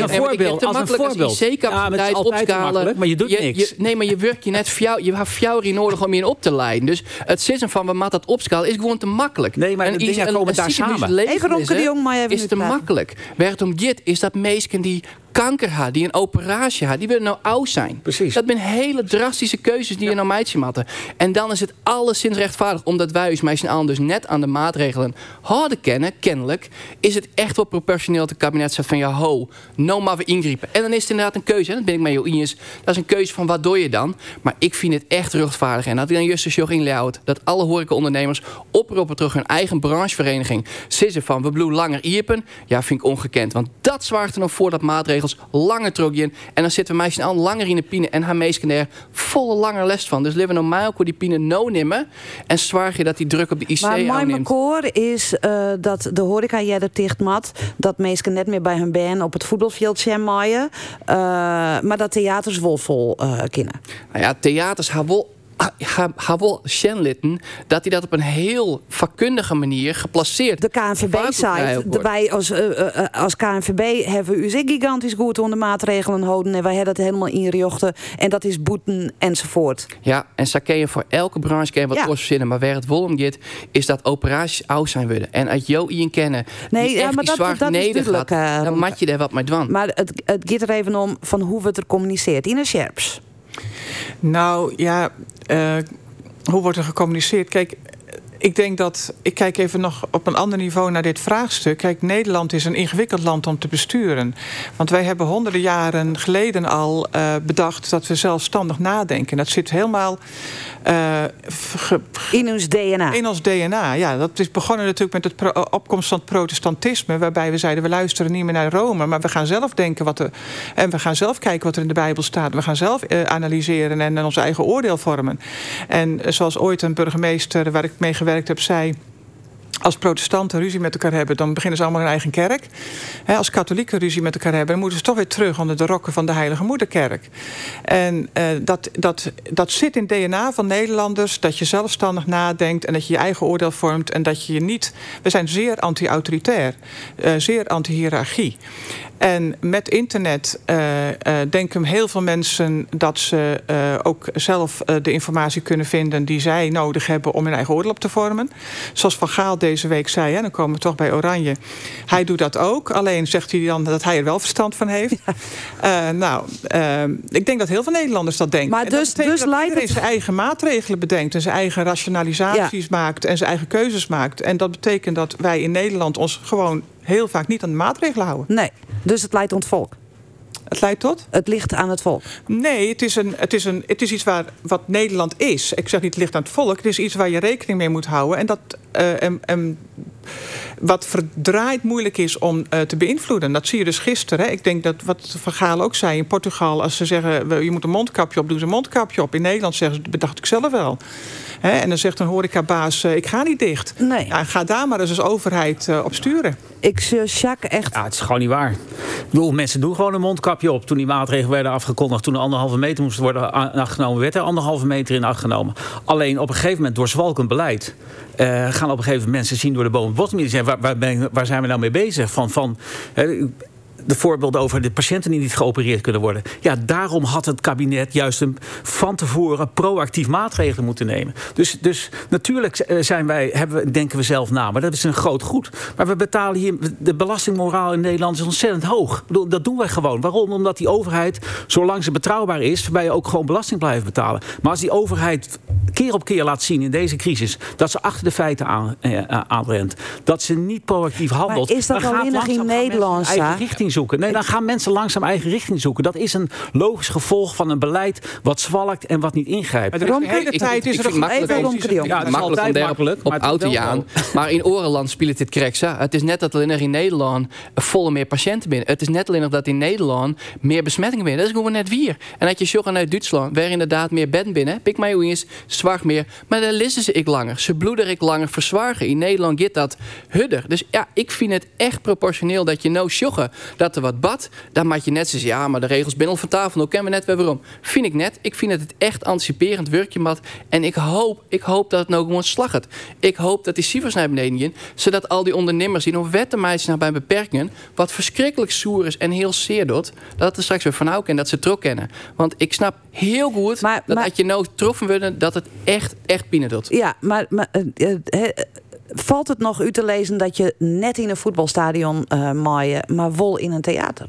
voorbeeld. Als een voorbeeld. IC-capaciteit opschalen. Maar je doet niks. nee, maar je werkt je net. Je hebt fjouw nodig om je op te leiden. Dus het zitten van we moeten dat opschalen is gewoon te makkelijk. Nee, maar de dingen komen daar samen. Even Ronke de Jong, maar even is te makkelijk. Waar het om gaat, is dat mensen die kanker had, die een operatie had, die willen nou oud zijn. Precies. Dat zijn hele drastische keuzes die je nou meidje matten. En dan is het alleszins rechtvaardig, omdat wij ons meisje allen dus net aan de maatregelen hadden kennen, kennelijk, is het echt wel proportioneel dat het kabinet zegt van ja ho, nou maar we ingrijpen. En dan is het inderdaad een keuze, en dat ben ik met jou eens. Dat is een keuze van wat doe je dan? Maar ik vind het echt rechtvaardig. En dat ik dan juist zo inleuwt dat alle horecaondernemers oproepen terug hun eigen branchevereniging. Zitten van we bloeien langer iepen. Ja, vind ik ongekend. Want dat zwaart er nog voor dat maatregelen langer trogjen. En dan zitten we meisjes al langer in de pine en haar meisjes er volle langer les van. Dus leven normaal die pine no nemen en zwaar je dat die druk op de IC maar mijn koor is uh, dat de horeca jij er dicht mat. Dat mensen net meer bij hun band op het voetbalveld zijn maaien. Uh, maar dat theaters wel vol uh, kunnen. Nou ja, theaters hebben wel ga wel Shenlitten dat hij dat op een heel vakkundige manier geplaceerd. De KNVB zei, wij als, uh, als KNVB hebben u zich gigantisch goed onder maatregelen houden en wij hebben dat helemaal inrichten en dat is boeten enzovoort. Ja, en je voor elke branche wat ja. maar waar het vol om gaat, is dat operaties oud zijn willen. En uit jou in kennen, nee, ja, maar dat, dat, is duidelijk, gaat, dan mat je er wat mee doen. Maar het, het gaat er even om van hoe we het er communiceert. Ina Scherps. Nou ja, uh, hoe wordt er gecommuniceerd? Kijk, ik denk dat, ik kijk even nog op een ander niveau naar dit vraagstuk. Kijk, Nederland is een ingewikkeld land om te besturen. Want wij hebben honderden jaren geleden al uh, bedacht dat we zelfstandig nadenken. Dat zit helemaal uh, in ons DNA. In ons DNA, ja. Dat is begonnen natuurlijk met het opkomst van het protestantisme, waarbij we zeiden we luisteren niet meer naar Rome, maar we gaan zelf denken wat er en we gaan zelf kijken wat er in de Bijbel staat. We gaan zelf uh, analyseren en ons eigen oordeel vormen. En zoals ooit een burgemeester waar ik mee gewerkt heb zei als protestanten ruzie met elkaar hebben, dan beginnen ze allemaal hun eigen kerk. als katholieken ruzie met elkaar hebben, dan moeten ze toch weer terug onder de rokken van de Heilige Moederkerk. En uh, dat, dat, dat zit in het DNA van Nederlanders, dat je zelfstandig nadenkt en dat je je eigen oordeel vormt en dat je je niet. We zijn zeer anti-autoritair, uh, zeer anti-hierarchie. En met internet uh, uh, denken heel veel mensen dat ze uh, ook zelf de informatie kunnen vinden die zij nodig hebben om hun eigen oordeel op te vormen. Zoals Van Gaal deze week zei, hè, dan komen we toch bij Oranje. Hij doet dat ook, alleen zegt hij dan dat hij er wel verstand van heeft. Ja. nou, ik denk dat heel veel Nederlanders dat denken. Maar dus, dus dat leidt het... zijn eigen maatregelen bedenkt en zijn eigen rationalisaties ja. maakt en zijn eigen keuzes maakt. En dat betekent dat wij in Nederland ons gewoon heel vaak niet aan de maatregelen houden. Nee, dus het leidt ons volk. Het leidt tot? Het ligt aan het volk. Nee, het is, een, het is, een, het is iets waar, wat Nederland is. Ik zeg niet het ligt aan het volk. Het is iets waar je rekening mee moet houden. En dat uh, en, en wat verdraaid moeilijk is om uh, te beïnvloeden. Dat zie je dus gisteren. Hè. Ik denk dat wat Van Gaal ook zei in Portugal... als ze zeggen, je moet een mondkapje op, doen ze een mondkapje op. In Nederland zeggen ze, dat bedacht ik zelf wel. Hè. En dan zegt een horecabaas, uh, ik ga niet dicht. Nee. Ja, ga daar maar eens als overheid uh, op sturen. Ik Jacques echt... Ja, het is gewoon niet waar. Ik bedoel, mensen doen gewoon een mondkapje op. Toen die maatregelen werden afgekondigd... toen de anderhalve meter moest worden afgenomen... werd er anderhalve meter in afgenomen. Alleen op een gegeven moment door zwalkend beleid... Uh, gaan op een gegeven moment mensen zien door de bomen bottom. Die zeggen, waar, waar, waar, zijn we nou mee bezig? Van, van, de voorbeelden over de patiënten die niet geopereerd kunnen worden. Ja, daarom had het kabinet juist een, van tevoren proactief maatregelen moeten nemen. Dus, dus natuurlijk eh, zijn wij, hebben, we- denken we zelf na, maar dat is een groot goed. Maar we betalen hier, de belastingmoraal in Nederland is ontzettend hoog. Dat doen wij gewoon. Waarom? Omdat die overheid, zolang ze betrouwbaar is, wij ook gewoon belasting blijven betalen. Maar als die overheid keer op keer laat zien in deze crisis dat ze achter de feiten aan, eh, aanrent, dat ze niet proactief handelt, is dat dan in Nederland, richting zoeken. Nee, dan gaan mensen langzaam eigen richting zoeken. Dat is een logisch gevolg van een beleid wat zwalkt en wat niet ingrijpt. Maar er is de hele Ik- tijd ik is er nog makkelijk even Jong. Ja, het is makkelijk op maar het auto is te wel gaan. zo. Maar in Orenland speelt het kreks. hè. Het is net dat alleen er in Nederland volle meer patiënten binnen. Het is net alleen nog dat in Nederland meer besmettingen binnen. Dat is gewoon net weer. En dat je zorgt uit Duitsland, waar inderdaad meer bedden binnen. Pik mij hoe eens, zwart meer. Maar daar lissen ze ik langer. Ze bloeden ik langer verzwagen. In Nederland gaat dat hudder. Dus ja, ik vind het echt proportioneel dat je nou sjoggen dat er wat bad. Dan maak je net zeggen, ja, maar de regels binnen van tafel. Nou kennen we net weer waarom. Vind ik net. Ik vind het het echt anticiperend werkje mat. En ik hoop, ik hoop dat het nou gewoon slaggert. Ik hoop dat die cijfers naar beneden gaan. Zodat al die ondernemers die nog wettenmeisjes naar bij beperkingen. Wat verschrikkelijk zoer is en heel zeer doet. Dat het er straks weer van en dat ze trok kennen. Want ik snap heel goed dat maar- als je nou troffen worden, dat het echt, echt binnen doet. Ja, maar, maar eh, valt het nog u te lezen dat je net in een voetbalstadion eh maaien, maar wol in een theater?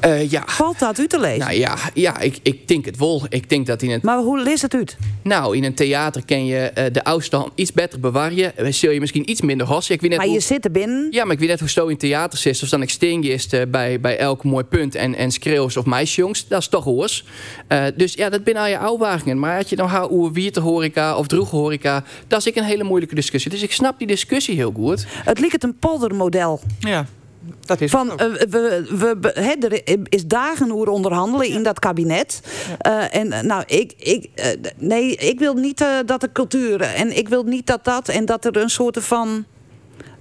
Eh, ja. Valt dat u te lezen? Nou ja, ja ik, ik denk het wel. Ik denk dat in het Maar hoe leest het uit? Nou, in een theater ken je eh, de afstand iets beter bewaren. Eh, Zul je misschien iets minder hossen. Ik weet net Maar hoe... je zit er binnen. Ja, maar ik weet net hoe zo in theater zit. Of dan ik sting is bij, bij elk mooi punt. En, en schreeuws of meisjongs. Dat is toch hoors. Eh, dus ja, dat binnen al je ouwagingen. Maar had je nou haar oer wierte horeca of droege horeca. Dat is ik een hele moeilijke discussie. Dus ik snap die discussie heel goed. Het lijkt het een poldermodel. Ja. Dat is Van, eh, we, we, we- er is dagen hoe onderhandelen in dat kabinet. Eh, en nou, ik, ik, eh, nee, ik wil niet dat de cultuur en ik wil niet dat dat en dat er een soort van.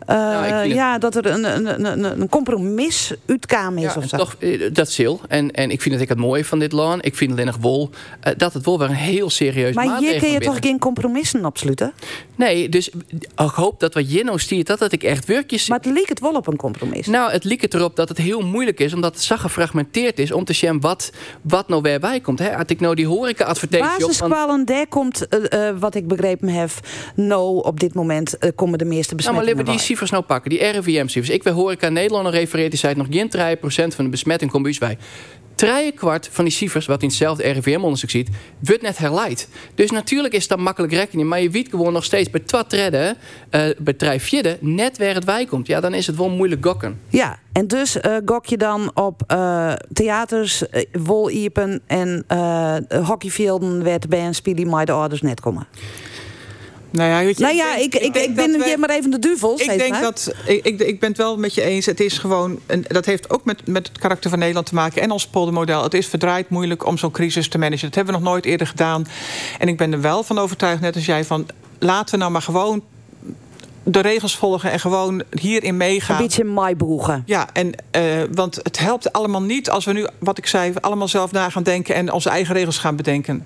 Eh, vind het- ja, dat er een, een, een, een compromis uitkwam is Ja, of zo. toch, eh, dat is heel. En, en ik vind dat ik het mooie van dit land. Ik vind alleen nog wel eh, dat het wel weer een heel serieus maar maatregel hier kun je binnen. toch geen compromissen opsluiten? Nee, dus ik hoop dat wat Jinno stiert, dat dat ik echt werkjes... Maar het lijkt het wel op een compromis. Nou, het liep het erop dat het heel moeilijk is, omdat het zo gefragmenteerd is, om te zien wat, wat nou weer bij komt. Hè? Had ik nou die horeca-advertentie op van... Daar komt, eh, eh, wat ik begrepen heb, nou op dit moment eh, komen de meeste Nou, maar bij. cijfers nou pakken, die RIVM-cijfers. Ik wil horeca Nederland refereert, die zei nog geen 3% van de besmetting komt bij bij. Kwart van die cijfers, wat in hetzelfde RIVM-onderzoek ziet, wordt net herleid. Dus natuurlijk is dat makkelijk rekening, maar je weet gewoon nog steeds bij twat redden, eh bij net waar het bij komt. Ja, dan is het wel moeilijk gokken. Ja, en dus eh, gok je dan op eh, theaters, eh, woliepen en hockeyvelden waar de band spelen maar de ouders net komen. Nou ja, weet je, nou ja, ik, ik, ik, ben hier maar even de duvel. Ik denk maar. dat ik, ik, ik ben het wel met je eens. Het is gewoon, en dat heeft ook met, met het karakter van Nederland te maken en ons poldermodel. Het is verdraaid moeilijk om zo'n crisis te managen. Dat hebben we nog nooit eerder gedaan. En ik ben er wel van overtuigd, net als jij, van laten we nou maar gewoon de regels volgen en gewoon hierin meegaan. Een beetje maaibroegen. Ja, en, eh, want het helpt allemaal niet als we nu, wat ik zei, allemaal zelf na gaan denken en onze eigen regels gaan bedenken.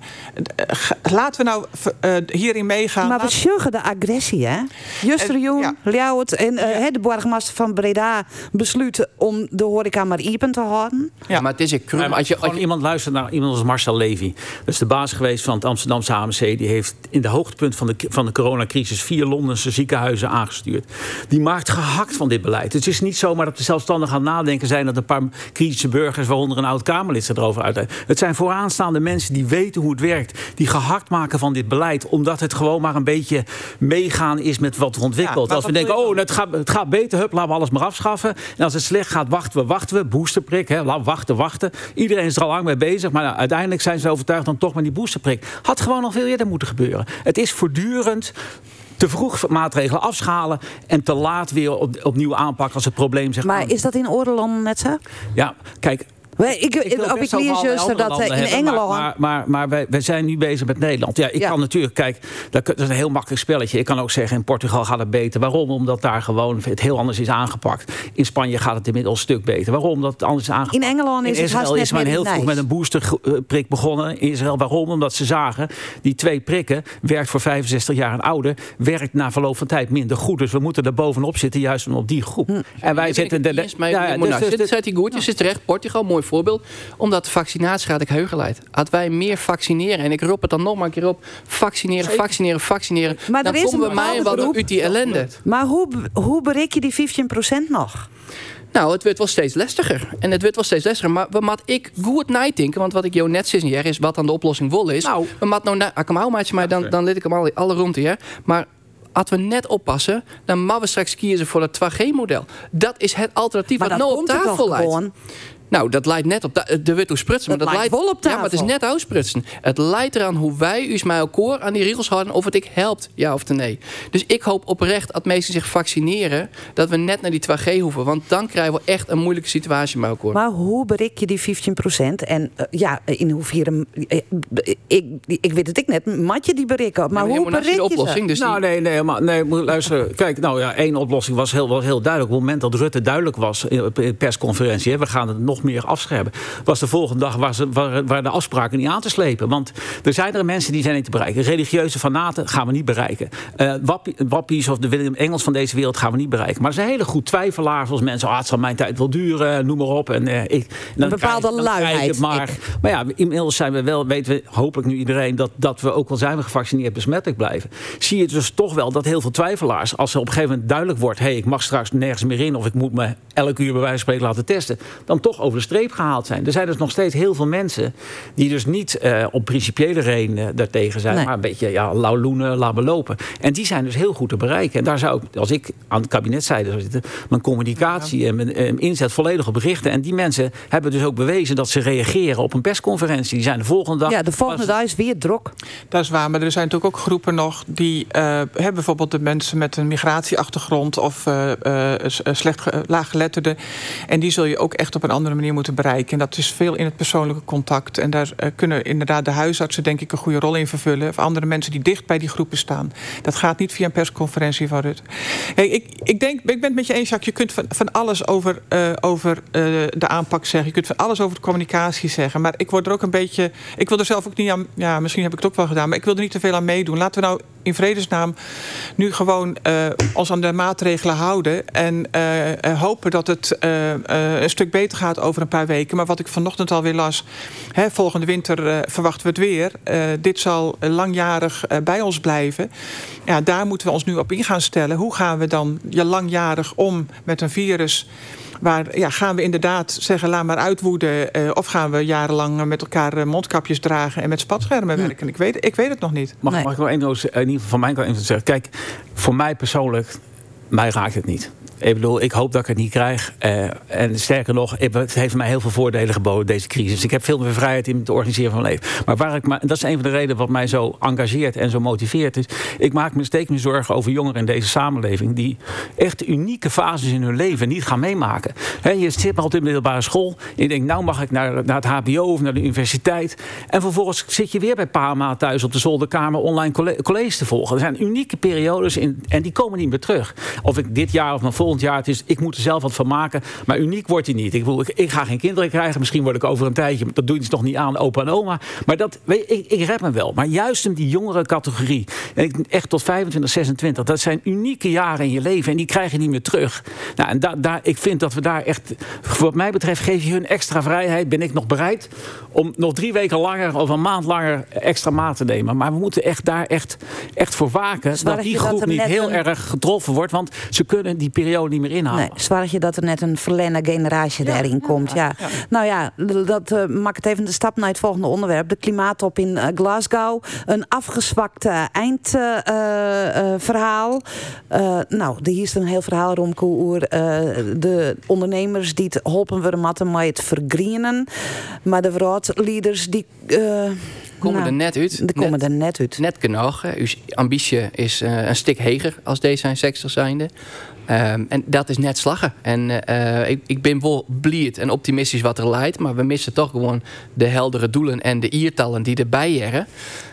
Eh, laten we nou eh, hierin meegaan. Maar we zorgen de agressie, hè? Juster Joen, Ljouwert en eh, hè, de borgmaster van Breda besluiten om de horeca maar open te houden. Ja. Maar het is een krum. Nee, maar als je, gewoon iemand luistert naar iemand als Marcel Levy. Dat is de baas geweest van het Amsterdamse AMC. Die heeft in de hoogtepunt van de, van de coronacrisis vier Londense ziekenhuizen aangestuurd. Die maakt gehakt van dit beleid. Het is niet zomaar dat de zelfstandig aan het nadenken zijn dat een paar kritische burgers, waaronder een oud Kamerlid, zich erover uit. Het zijn vooraanstaande mensen die weten hoe het werkt. Die gehakt maken van dit beleid. Omdat het gewoon maar een beetje meegaan is met wat er ontwikkelt. als we denken, oh, het gaat, het gaat beter, hup, laten we alles maar afschaffen. En als het slecht gaat, wachten we, wachten we. Boosterprik, hè, wachten, wachten. Iedereen is er al lang mee bezig. Maar nou, uiteindelijk zijn ze overtuigd dan toch met die boosterprik. Had gewoon nog veel eerder moeten gebeuren. Het is voortdurend te vroeg maatregelen afschalen en te laat weer op, opnieuw aanpakken als het probleem zich Maar is dat in Oorlanden net zo? Ja, kijk, Wij, ik, wil op ik dat landen in hebben, Engeland... Maar, maar, maar, wij, wij zijn nu bezig met Nederland. Ja, ik kan natuurlijk, kijk, dat dat is een heel makkelijk spelletje. Ik kan ook zeggen, in Portugal gaat het beter. Waarom? Omdat daar gewoon het heel anders is aangepakt. In Spanje gaat het inmiddels een stuk beter. Waarom? Omdat het anders is aangepakt. In Engeland is in het haast Israël net is men heel vroeg met een boosterprik begonnen. In Israël, waarom? Omdat ze zagen, die twee prikken werkt voor 65 jaar en ouder, werkt na verloop van tijd minder goed. Dus we moeten er bovenop zitten, juist op die groep. En wij zitten... De, Ja, ja, dus, dus- dus- dit zei hij goed. Je zit terecht. Portugal, mooi voorbeeld. Omdat de vaccinatiegraad ik heugen leidt. Had wij meer vaccineren. En ik roep het dan nog maar een keer op. Vaccineren, vaccineren, vaccineren. Maar dan er is komen we mij groep- uit die ellende. Maar hoe, hoe bereik je die 15% nog? Nou, het wordt wel steeds lastiger. En het wordt wel steeds lastiger. Maar we mat ik goed nadenken. Want wat ik jou net zei is wat dan de oplossing wel is. we mat nou, na- ik hem hou, maatje, maar dan, dan let ik hem alle, alle ruimte. Ja? Maar als we net oppassen, dan moeten we straks kiezen voor het 2G-model. Dat is het alternatief Maar wat dat nou op komt toch tafel lijkt. Nou, dat leidt net op de, de wit hoe sprutsen. Maar Dat dat lijkt leidt wel op Ja, maar het is net uitsprutsen. Het leidt eraan hoe wij u mij elkaar aan die regels houden of het ik helpt, ja of nee. Dus ik hoop oprecht dat mensen zich vaccineren, dat we net naar die 2G hoeven. Want dan krijgen we echt een moeilijke situatie met elkaar. Maar hoe bereik je die 15%? En eh, ja, in hoeverre... eh, ik, ik weet het ik net, mat je die bereiken? Maar hoe bereik je ze? Dus nou, nee, nee, maar nee, moet luisteren. Kijk, nou ja, één oplossing was heel, was heel duidelijk. Op het moment dat Rutte duidelijk was in op de persconferentie, hè, we gaan het nog meer afscherpen, was de volgende dag waar, ze, waar, waar de afspraken niet aan te slepen. Want er zijn er mensen die zijn niet te bereiken. Religieuze fanaten gaan we niet bereiken. Wappie, wappies of de Willem Engels van deze wereld gaan we niet bereiken. Maar zijn hele goed twijfelaars, zoals mensen, ah, het zal mijn tijd wel duren, noem maar op. En, eh, ik, en dan bepaalde krijg- ik luiheid, Maar, ja, inmiddels zijn we wel, weten we hopelijk nu iedereen, dat, dat we ook al zijn we gevaccineerd besmettelijk blijven. Zie je dus toch wel dat heel veel twijfelaars, als er op een gegeven moment duidelijk wordt, hé, hey, ik mag straks nergens meer in of ik moet me elk uur bij wijze van spreken laten testen, dan toch over de streep gehaald zijn. Er zijn dus nog steeds heel veel mensen die dus niet eh, op principiële redenen daartegen zijn, Nee. maar een beetje ja, lauw loenen, laten lopen. En die zijn dus heel goed te bereiken. En daar zou ik, als ik aan het kabinetzijde zou zitten, mijn communicatie en mijn eh, inzet volledig op richten. En die mensen hebben dus ook bewezen dat ze reageren op een persconferentie. Die zijn de volgende dag. Ja, de volgende dag is weer druk. Dat is waar, maar er zijn natuurlijk ook groepen nog die eh, hebben bijvoorbeeld de mensen met een migratieachtergrond of eh, eh, eh, slecht ge- laaggeletterden. En die zul je ook echt op een andere manier moeten bereiken. En dat is veel in het persoonlijke contact. En daar eh, kunnen inderdaad de huisartsen denk ik een goede rol in vervullen. Of andere mensen die dicht bij die groepen staan. Dat gaat niet via een persconferentie van Rutte. Hey, ik, ik, denk, ik ben het met je eens, Jacques. Je kunt van, van alles over, eh, over eh, de aanpak zeggen. Je kunt van alles over de communicatie zeggen. Maar ik word er ook een beetje. Ik wil er zelf ook niet aan. Ja, misschien heb ik het ook wel gedaan. Maar ik wil er niet te veel aan meedoen. Laten we nou in vredesnaam nu gewoon eh, ons aan de maatregelen houden. En hopen dat het een stuk beter gaat over een paar weken. Maar wat ik vanochtend alweer las. Hè, volgende winter eh, verwachten we het weer. Eh, dit zal langjarig eh, bij ons blijven. Ja, daar moeten we ons nu op in gaan stellen. Hoe gaan we dan ja, langjarig om met een virus? Waar ja, gaan we inderdaad zeggen, laat maar uitwoeden. eh, of gaan we jarenlang met elkaar eh, mondkapjes dragen en met spatschermen werken? Ik, weet, ik weet het nog niet. Mag, mag ik wel één in ieder geval van mijn kant even zeggen? Kijk, voor mij persoonlijk, mij raakt het niet. Ik bedoel, ik hoop dat ik het niet krijg. Eh, en sterker nog, het heeft mij heel veel voordelen geboden, deze crisis. Ik heb veel meer vrijheid in het organiseren van mijn leven. Maar waar ik dat is een van de redenen wat mij zo engageert en zo motiveert. Is, ik maak me steeds meer zorgen over jongeren in deze samenleving. die echt unieke fases in hun leven niet gaan meemaken. Je zit maar op de middelbare school. Je denkt, nou mag ik naar, naar het HBO of naar de universiteit. En vervolgens zit je weer bij pa en ma thuis op de zolderkamer online colle- college te volgen. Er zijn unieke periodes in, en die komen niet meer terug. Of ik dit jaar of mijn volgend jaar, het is, ik moet er zelf wat van maken. Maar uniek wordt hij niet. Ik, bedoel, ik, ik ga geen kinderen krijgen. Misschien word ik over een tijdje, dat doe je dus nog niet aan, opa en oma. Maar dat, weet, ik, ik red me wel. Maar juist in die jongere categorie, en echt tot 25, 26, dat zijn unieke jaren in je leven en die krijg je niet meer terug. Nou, en da, daar, ik vind dat we daar echt, wat mij betreft, geef je hun extra vrijheid. Ben ik nog bereid om nog drie weken langer of een maand langer extra maat te nemen. Maar we moeten echt daar echt, echt voor waken Zwaar dat die groep niet heel een- erg getroffen wordt. Want ze kunnen die periode niet meer inhalen. Nee, zwaar je dat er net een verlenne generatie daarin komt. Ja. Nou ja, dat eh, maakt het even de stap naar het volgende onderwerp. De klimaattop in eh, Glasgow. Een afgezwakt eindverhaal. nou, er is een heel verhaal rond eh, de ondernemers die het holpen willen matten met het vergrienen. Maar de leaders die... eh, Komen nou, er net uit. Die komen er net uit. Net genoeg. Uw ambitie is eh, een stuk heger als D66 zijnde. Ehm, en dat is net slaggen. En eh, ik, ik ben wel blied en optimistisch wat er leidt. Maar we missen toch gewoon de heldere doelen en de iertallen die erbij jaren.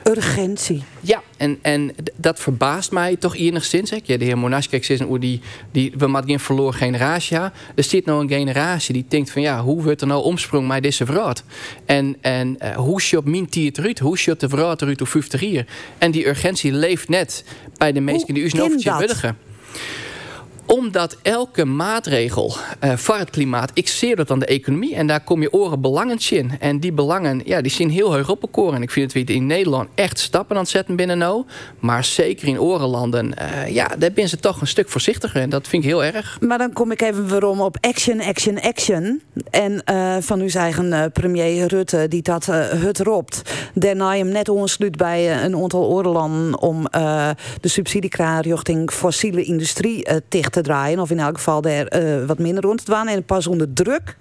Urgentie. Ja, en, en dat verbaast mij toch enigszins. Hè. Ja, de heer kijk, hoe die, die, we maken geen verloren generatie. Er zit nou een generatie die denkt van ja, hoe wordt er nou omsprong met deze vrouw? En, en uh, hoe shot mijn tiert eruit? Hoe shot de vrouw eruit op 50 jaar? En die urgentie leeft net bij de meesten die u nog willigen omdat elke maatregel uh, voor het klimaat, ik zie dat aan de economie. En daar kom je oren belangen in. En die belangen, ja, die zien heel hoog opgekoren. En ik vind dat we in Nederland echt stappen aan het zetten binnen nou. Maar zeker in orenlanden, uh, ja, daar zijn ze toch een stuk voorzichtiger. En dat vind ik heel erg. Maar dan kom ik even weer om op action, action, action. En uh, van uw eigen premier Rutte, die dat het ropt. Daarna hem net ontsluit bij een aantal orenlanden om de subsidiekraar richting fossiele industrie dicht te draaien. Of in elk geval er uh, wat minder rond te dwaan. En pas onder druk.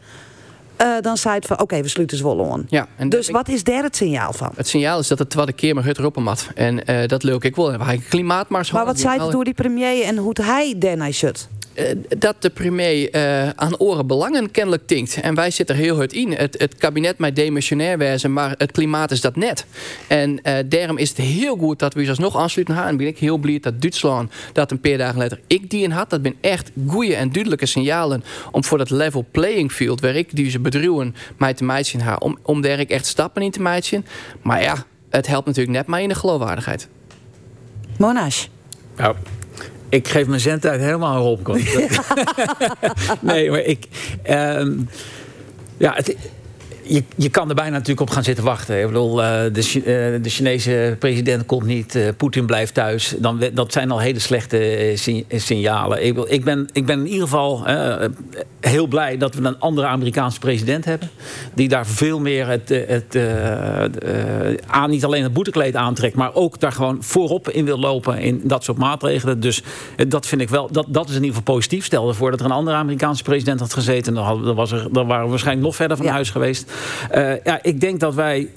Uh, dan zei het van oké, okay, we sluiten Zwolle aan. Ja, en dus wat is daar het signaal van? Het signaal is dat het tweede keer maar het erop mat. En uh, dat leuk ik wel. Hij klimaatmars. Maar wat zei het door die premier en hoe hij daarna zit? Eh, dat de premier uh, aan oren belangen kennelijk tinkt. En wij zitten er heel hard in. Het, het kabinet mij demissionair wezen, maar het klimaat is dat net. En uh, daarom is het heel goed dat we nog aansluiten gaan. En ben ik heel blij dat Duitsland dat een paar dagen later ik die in had. Dat ben echt goede en duidelijke signalen om voor dat level playing field, waar ik deze bedrijven mij te meiden ha, om, om daar ik echt stappen in te meiden. Maar ja, het helpt natuurlijk net maar in de geloofwaardigheid. Monash. Nou, ik geef mijn zendtijd helemaal op. nee, maar ik. Um, ja, het, je, je kan er bijna natuurlijk op gaan zitten wachten. Ik bedoel, uh, de, uh, de Chinese president komt niet, uh, Poetin blijft thuis. Dan, dat zijn al hele slechte signalen. Ik, ik, ben, ik ben in ieder geval heel blij dat we een andere Amerikaanse president hebben. Die daar veel meer het, het, aan, niet alleen het boetekleed aantrekt, maar ook daar gewoon voorop in wil lopen in dat soort maatregelen. Dus dat vind ik wel, dat, dat is in ieder geval positief. Stel ervoor dat er een andere Amerikaanse president had gezeten, dan, hadden, dan, was er, dan waren we waarschijnlijk nog verder van ja. huis geweest. Uh, ja, ik denk dat wij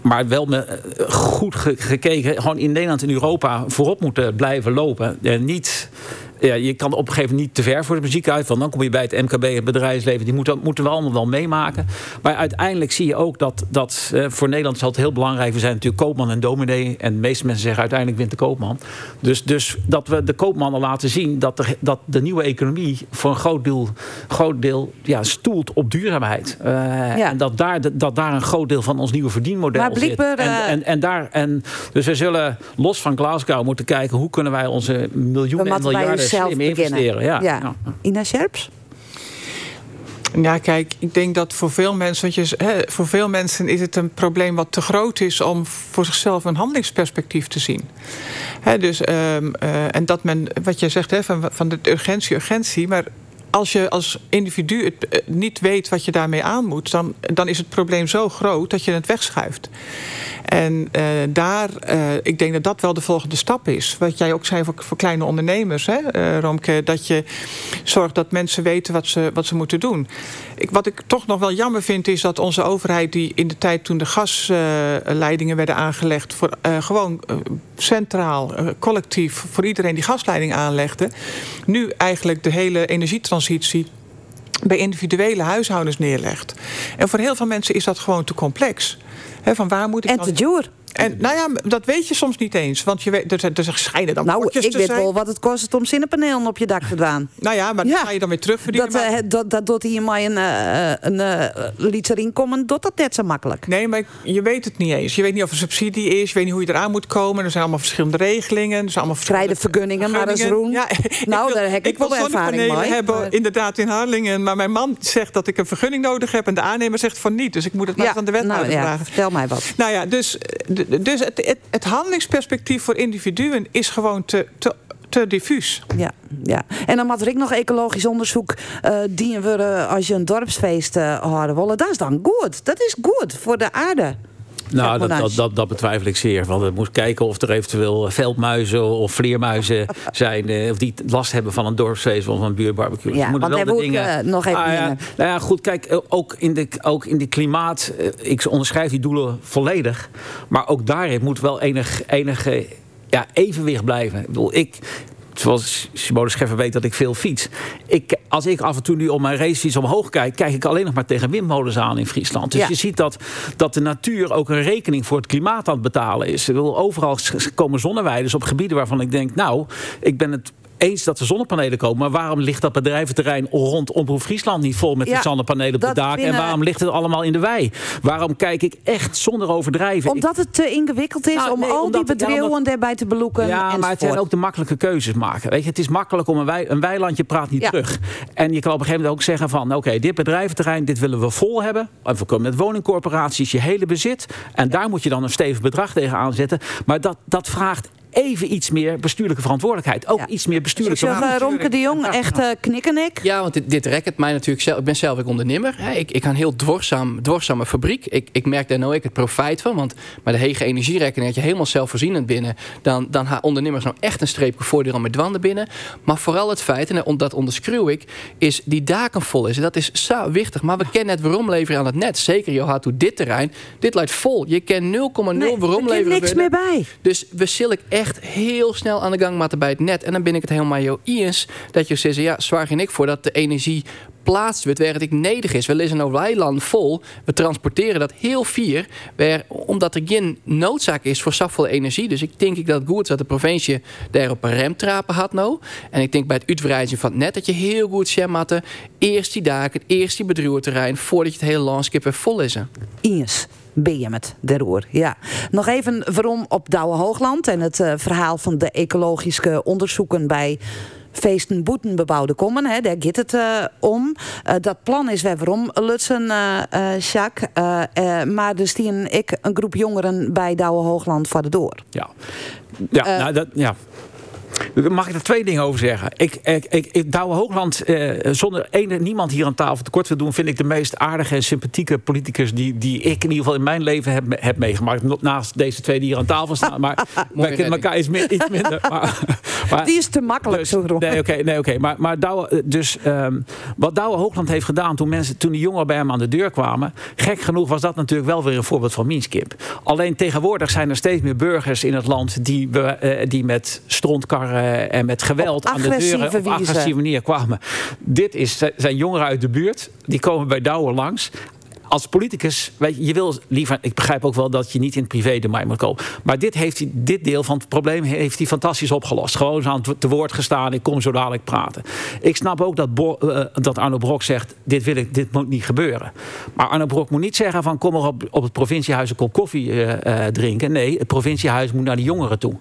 maar wel met, goed gekeken, gewoon in Nederland en Europa voorop moeten blijven lopen. En niet ja, je kan op een gegeven moment niet te ver voor de muziek uit. Want dan kom je bij het MKB, het bedrijfsleven. Die moeten, moeten we allemaal wel meemaken. Maar uiteindelijk zie je ook dat, dat eh, voor Nederland is het heel belangrijk. We zijn natuurlijk koopman en dominee. En de meeste mensen zeggen uiteindelijk wint de koopman. Dus, dus dat we de koopmannen laten zien dat de, dat de nieuwe economie voor een groot deel, groot deel ja, stoelt op duurzaamheid. Uh, ja. En dat daar, dat daar een groot deel van ons nieuwe verdienmodel maar zit. En, en, en, daar, en, dus we zullen los van Glasgow moeten kijken hoe kunnen wij onze miljoenen en miljarden zelf investeren. Ja. Ja. ja. Ina Scherps? Ja, kijk, ik denk dat voor veel mensen, want je, hè, voor veel mensen is het een probleem wat te groot is om voor zichzelf een handelingsperspectief te zien. Hè, dus, um, uh, en dat men, wat je zegt, hè, van, van de urgentie, urgentie, maar als je als individu het eh, niet weet wat je daarmee aan moet, dan, dan is het probleem zo groot dat je het wegschuift. En uh, daar, uh, ik denk dat dat wel de volgende stap is. Wat jij ook zei voor, voor kleine ondernemers, hè, Romke, dat je zorgt dat mensen weten wat ze, wat ze moeten doen. Ik, wat ik toch nog wel jammer vind, is dat onze overheid, die in de tijd toen de gasleidingen werden aangelegd, voor, gewoon centraal, collectief, voor iedereen die gasleiding aanlegde, nu eigenlijk de hele energietransitie bij individuele huishoudens neerlegt. En voor heel veel mensen is dat gewoon te complex. He, van waar moet ik en te duur. En nou ja, dat weet je soms niet eens. Want je weet, er, er schijnen dan Nou, ik weet zijn. wel wat het kost om zinnenpanelen op je dak te doen. nou ja, maar dan ja. ga je dan weer terugverdienen. Dat, maar... dat, dat doet hier maar een, uh, een uh, liet erin komen, doet dat net zo makkelijk. Nee, maar je weet het niet eens. Je weet niet of er subsidie is, je weet niet hoe je eraan moet komen. Er zijn allemaal verschillende regelingen. Er zijn allemaal verschillende vergunningen, maar is roem. Ja, nou, wil, daar heb ik, ik wel ervaring mee. hebben maar... inderdaad in Harlingen. Maar mijn man zegt dat ik een vergunning nodig heb en de aannemer zegt van niet. Dus ik moet het maar aan de wethouder nou, vragen. Vertel mij wat. Nou ja, dus, dus het, het het handelingsperspectief voor individuen is gewoon te, te te diffuus. Ja, ja. En dan had ik nog ecologisch onderzoek uh, dienen we als je een dorpsfeest uh, houden willen. Dat is dan goed. Dat is goed voor de aarde. Nou, dat, dat, dat, dat, betwijfel ik zeer. Want we moeten kijken of er eventueel veldmuizen of vleermuizen zijn. of die last hebben van een dorpsfeest of een buurbarbecue. Ja, want wel de dingen... nog even ah, ja. Nou ja, goed, kijk, ook in de, ook in de klimaat... Ik onderschrijf die doelen volledig. Maar ook daarin moet wel enig, enige ja, evenwicht blijven. Ik bedoel, ik Terwijl Simone Scheffer weet dat ik veel fiets. Ik, als ik af en toe nu op mijn racefiets omhoog kijk, kijk ik alleen nog maar tegen windmolens aan in Friesland. Dus Ja. je ziet dat, dat de natuur ook een rekening voor het klimaat aan het betalen is. Ik wil, overal komen zonneweiden op gebieden waarvan ik denk, nou, ik ben het eens dat er zonnepanelen komen. Maar waarom ligt dat bedrijventerrein rond Omroep Friesland niet vol met Ja, de zonnepanelen op de daken? En waarom ligt het allemaal in de wei? Waarom kijk ik echt zonder overdrijven? Omdat het te ingewikkeld is Nou, om nee, al die bedrijven daarbij te beloeken. Ja, maar het zijn ook de makkelijke keuzes maken. Weet je, het is makkelijk om een, wei, een weilandje praat niet Ja. terug. En je kan op een gegeven moment ook zeggen van... oké, dit bedrijventerrein, dit willen we vol hebben. En we komen met woningcorporaties, je hele bezit. En daar moet je dan een stevig bedrag tegen aanzetten. Maar dat, dat vraagt even iets meer bestuurlijke verantwoordelijkheid. Ook iets meer Ik bestuurlijke zeg, eh, Romke de Jong, echt eh, knikken ik. Ja, want dit, dit rekkert mij natuurlijk zelf. Ik ben zelf ook ondernemer. Hè. Ik, ik ga een heel dwarszaam, dwarszame fabriek. Ik, ik merk daar nou ook het profijt van. Want met de hege energierekening dat je helemaal zelfvoorzienend binnen. Dan, dan gaan ondernemers nou echt een streepje voordeel met dwanden binnen. Maar vooral het feit, en dat onderschreeuw ik, is die daken vol is. En dat is zo wichtig. Maar we kennen het waarom leveren aan het net. Zeker, je had toe dit terrein. Dit lijkt vol. Je kent 0,0 waarom er leveren. niks meer bij. Dus we zullen echt heel snel aan de gang moeten bij het net. En dan ben ik het helemaal jou eens dat je zegt, ja, zwaar ik voor dat de energie plaatst wordt waar het ik nedig is. We lezen nou weiland vol. We transporteren dat heel vier. Omdat er geen noodzaak is voor zoveel energie. Dus ik denk ik dat goed is dat de provincie daar op een remtrapen had nou. En ik denk bij het uitbreiden van het net dat je heel goed schematte. Eerst die daken, eerst die bedrijventerrein. Voordat je het hele landschap weer vol is. Ines. Ben je met de roer, ja. Nog even waarom op Douwe Hoogland en het eh, verhaal van de ecologische onderzoeken bij feesten boeten bebouwde kommen. Hè, daar gaat het eh, om. Eh, dat plan is weer waarom Lutsen, eh, Jacques. Maar er stien ik een groep jongeren bij Douwe Hoogland voor de door. Ja, ja, nou, dat, ja. Mag ik er twee dingen over zeggen? Ik, ik, ik, ik Douwe Hoogland, eh, zonder ene, niemand hier aan tafel tekort wil doen, vind ik de meest aardige en sympathieke politicus die, die ik in ieder geval in mijn leven heb, heb meegemaakt. Naast deze twee die hier aan tafel staan. Maar wij kennen elkaar iets, iets minder. Maar, maar, Die is te makkelijk, zo Ron. Nee, oké, nee, oké. Maar, maar Douwe, dus, ehm, wat Douwe Hoogland heeft gedaan toen, mensen, toen die jongeren bij hem aan de deur kwamen. Gek genoeg was dat natuurlijk wel weer een voorbeeld van Minskip. Alleen tegenwoordig zijn er steeds meer burgers in het land die, we, eh, die met strontkarren en met geweld Op aan de deuren op agressieve manier kwamen. Dit is, zijn jongeren uit de buurt. Die komen bij Douwe langs als politicus, weet je, je wil liever. Ik begrijp ook wel dat je niet in het privé-domein moet komen. Maar dit, heeft dit deel van het probleem heeft hij fantastisch opgelost. Gewoon aan te woord gestaan. Ik kom zo dadelijk praten. Ik snap ook dat, eh, dat Arno Brok zegt: dit, wil ik, dit moet niet gebeuren. Maar Arno Brok moet niet zeggen: van kom er op, op het provinciehuis een kop koffie eh, eh, drinken. Nee, het provinciehuis moet naar de jongeren toe.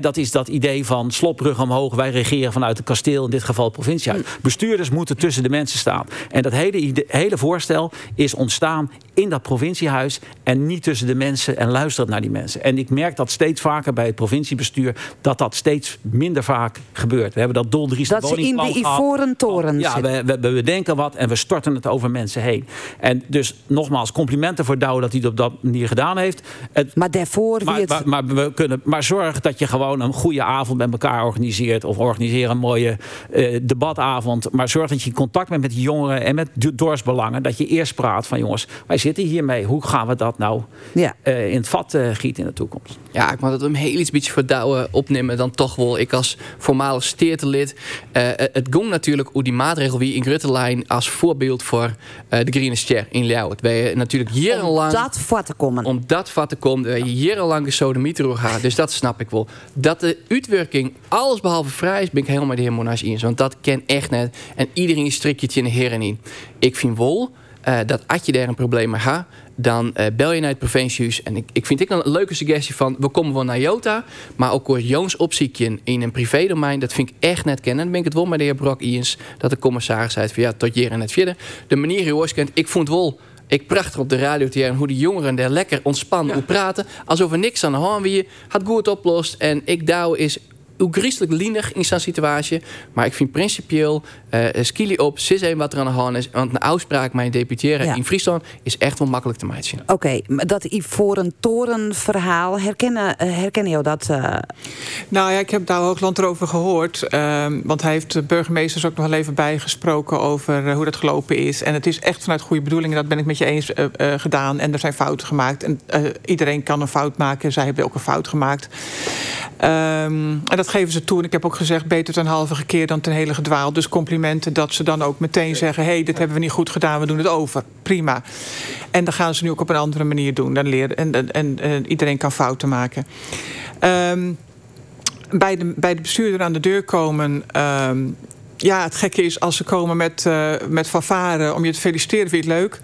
Dat is dat idee van slopbrug omhoog. Wij regeren vanuit het kasteel, in dit geval het provinciehuis. Bestuurders moeten tussen de mensen staan. En dat hele, hele voorstel is ontstaan staan in dat provinciehuis en niet tussen de mensen en luisteren naar die mensen. En ik merk dat steeds vaker bij het provinciebestuur dat dat steeds minder vaak gebeurt. We hebben dat doldrieste Dat ze in de ivoren toren Ja, we, we, we bedenken wat en we storten het over mensen heen. En dus nogmaals, complimenten voor Douwe dat hij het op dat manier gedaan heeft. Het, maar daarvoor maar, het... maar, maar we kunnen, maar zorg dat je gewoon een goede avond met elkaar organiseert. Of organiseer een mooie eh, debatavond. Maar zorg dat je in contact bent met jongeren en met dorpsbelangen. Dat je eerst praat van jongens, wij zitten hiermee. Hoe gaan we dat nou Ja. eh, in het vat eh, gieten in de toekomst? Ja, ik moet het een heel iets beetje verdouwen opnemen dan toch wel. Ik als voormalig steertelid. eh, het ging natuurlijk hoe die maatregel wie in Gruttelijn als voorbeeld voor eh, de Green Ster in Ljouwert. Je natuurlijk jarenlang... Om dat vat te komen. Om dat vat te komen. Je jarenlang de sodemieter gaat. Dus dat snap ik wel. Dat de uitwerking alles behalve vrij is, ben ik helemaal met de heer Monash eens. Want dat ken echt net. En iedereen strikt je het in de heren in. Ik vind wel eh, dat als je daar een probleem mee gaat, dan eh, bel je naar het provinciehuis. En ik, ik vind ik een leuke suggestie van, we komen wel naar Jota, maar ook hoor Joons opziekje in een privédomein, dat vind ik echt net kennen. En dan ben ik het wel met de heer Brok eens, dat de commissaris zei van ja, tot hier en het vierde. De manier hoe je kent, ik vond wel... Ik prachtig op de radio te horen hoe die jongeren daar lekker ontspannen hoe praten. Alsof er niks aan de hand wie had goed oplost. En ik douw is hoe griezelig lienig in zo'n situatie. Maar ik vind principieel, eh skili op, sis een wat er aan de hand is. Want een uitspraak mijn deputeren Ja. in Friesland is echt wel makkelijk te maken. Oké, maar dat Ivoren Toren verhaal, herkennen, eh, herkennen jou dat? eh? Nou ja, ik heb daar Hoogland erover gehoord. ehm, want hij heeft de burgemeesters ook nog wel even bijgesproken over hoe dat gelopen is. En het is echt vanuit goede bedoelingen, dat ben ik met je eens gedaan. En er zijn fouten gemaakt. En eh, iedereen kan een fout maken. Zij hebben ook een fout gemaakt. Ehm, en dat dat geven ze toe. En ik heb ook gezegd, beter ten halve gekeerd dan ten hele gedwaald. Dus complimenten dat ze dan ook meteen zeggen... hé, hey, dit hebben we niet goed gedaan, we doen het over. Prima. En dan gaan ze nu ook op een andere manier doen. Dan leren, en, en, en, en iedereen kan fouten maken. Um, bij, de, bij de bestuurder aan de deur komen... Um, ja, het gekke is als ze komen met, uh, met fanfare om je te feliciteren, vind je het leuk.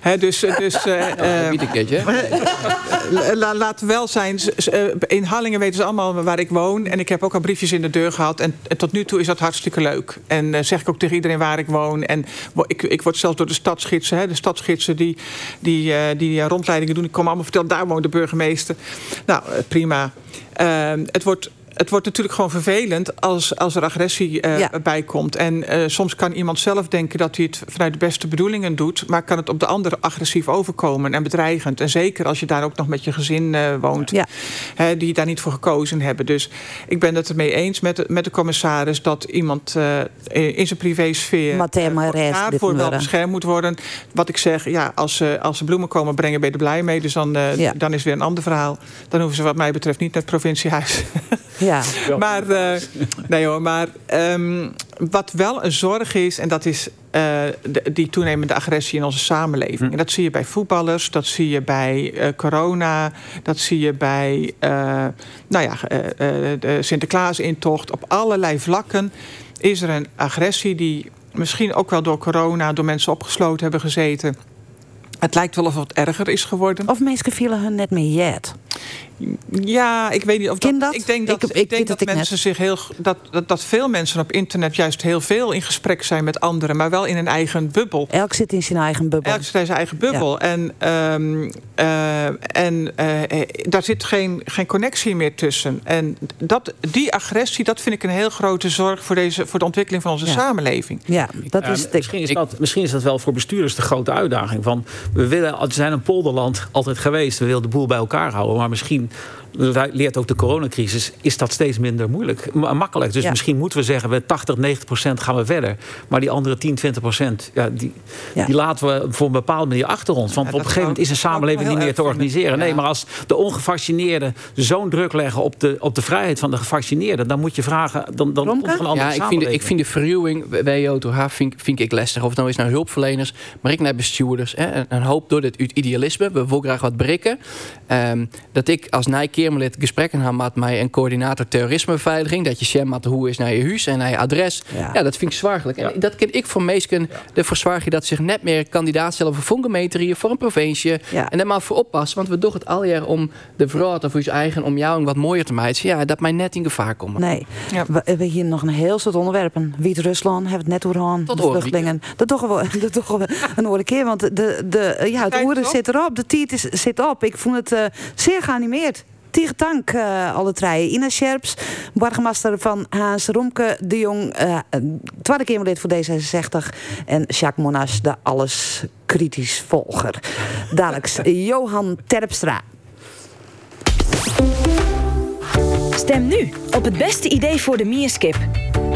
He, dus dus uh, uh, la, laten we wel zijn. In Hallingen weten ze allemaal waar ik woon. En ik heb ook al briefjes in de deur gehad. En, en tot nu toe is dat hartstikke leuk. En zeg ik ook tegen iedereen waar ik woon. En ik, ik word zelfs door de stadsgidsen, hè, de stadsgidsen die, die, die rondleidingen doen. Ik kom allemaal vertellen, daar woont de burgemeester. Nou, prima. Ehm, het wordt het wordt natuurlijk gewoon vervelend als, als er agressie uh, ja. bij komt. En uh, soms kan iemand zelf denken dat hij het vanuit de beste bedoelingen doet, maar kan het op de ander agressief overkomen en bedreigend. En zeker als je daar ook nog met je gezin uh, woont, ja. hè, die daar niet voor gekozen hebben. Dus ik ben het ermee eens met de, met de commissaris dat iemand in zijn privésfeer daarvoor wel beschermd moet worden. Wat ik zeg, ja, als, ze als ze bloemen komen brengen, ben je er blij mee. Dus dan, ja. dan is weer een ander verhaal. Dan hoeven ze wat mij betreft niet naar het provinciehuis. Ja. maar, uh, nee hoor, maar um, wat wel een zorg is, en dat is uh, de, die toenemende agressie in onze samenleving. Hm. En dat zie je bij voetballers, dat zie je bij uh, corona, dat zie je bij nou ja, de Sinterklaas-intocht. Op allerlei vlakken is er een agressie die misschien ook wel door corona, door mensen opgesloten hebben gezeten. Het lijkt wel of het erger is geworden. Of mensen vielen hun net meer jet. Ja, ik weet niet of dat, dat? Ik denk dat, ik, ik, ik denk dat mensen zich heel. Dat, dat, dat veel mensen op internet juist heel veel in gesprek zijn met anderen, maar wel in een eigen bubbel. Elk zit in zijn eigen bubbel. Elk zit in zijn eigen bubbel. Ja. En, um, uh, en uh, daar zit geen, geen connectie meer tussen. En dat, die agressie, dat vind ik een heel grote zorg voor, deze, voor de ontwikkeling van onze ja. samenleving. Ja, dat is misschien, is dat, misschien is dat wel voor bestuurders de grote uitdaging. Van, we, willen, we zijn een polderland altijd geweest, we willen de boel bij elkaar houden, maar misschien mean leert ook de coronacrisis, is dat steeds minder moeilijk, makkelijk. Dus ja. misschien moeten we zeggen, we 80, 90 procent gaan we verder. Maar die andere 10, 20 procent, ja, die, ja. die laten we voor een bepaalde manier achter ons. Want op een gegeven moment is een samenleving niet meer te organiseren. Nee, maar als de ongevaccineerden zo'n druk leggen op de, op de vrijheid van de gevaccineerden, dan moet je vragen, dan, dan komt er een andere ja, ik vind, de, ik vind de verruwing bij JOTH vind, vind ik lastig. Of het nou is naar hulpverleners, maar ik naar bestuurders. Hè, een, een hoop door dit idealisme. We willen graag wat breken. Um, dat ik als Nike Kamerlid gesprekken had met mij een coördinator terrorismebeveiliging. Dat je met hoe is naar je huis en naar je adres. Ja, ja dat vind ik zwaarlijk. Ja. En dat ken ik voor meesten ja. de verzwaar je dat zich net meer kandidaat stellen voor fungemeter voor een provincie. Ja. En daar maar voor oppassen. Want we doen het al jaar om de vrouw of je eigen om jou wat mooier te maken. Ja, dat mij net in gevaar komen. Nee. Ja. We hebben hier nog een heel soort onderwerpen. Wit-Rusland, hebben het net over aan. De vluchtelingen. Dat toch we, dat toch we een andere keer. Want de, de, ja, het oren zit erop. De tijd is, zit op. Ik vond het uh, zeer geanimeerd. Tegen dank, uh, alle drie. Ina Scherps, burgemeester van Haas, Romke de Jong, uh, tweede Kamerlid voor D66. En Jacques Monas, de alles kritisch volger. Dadelijk Johan Terpstra. Stem nu op het beste idee voor de Mierskip.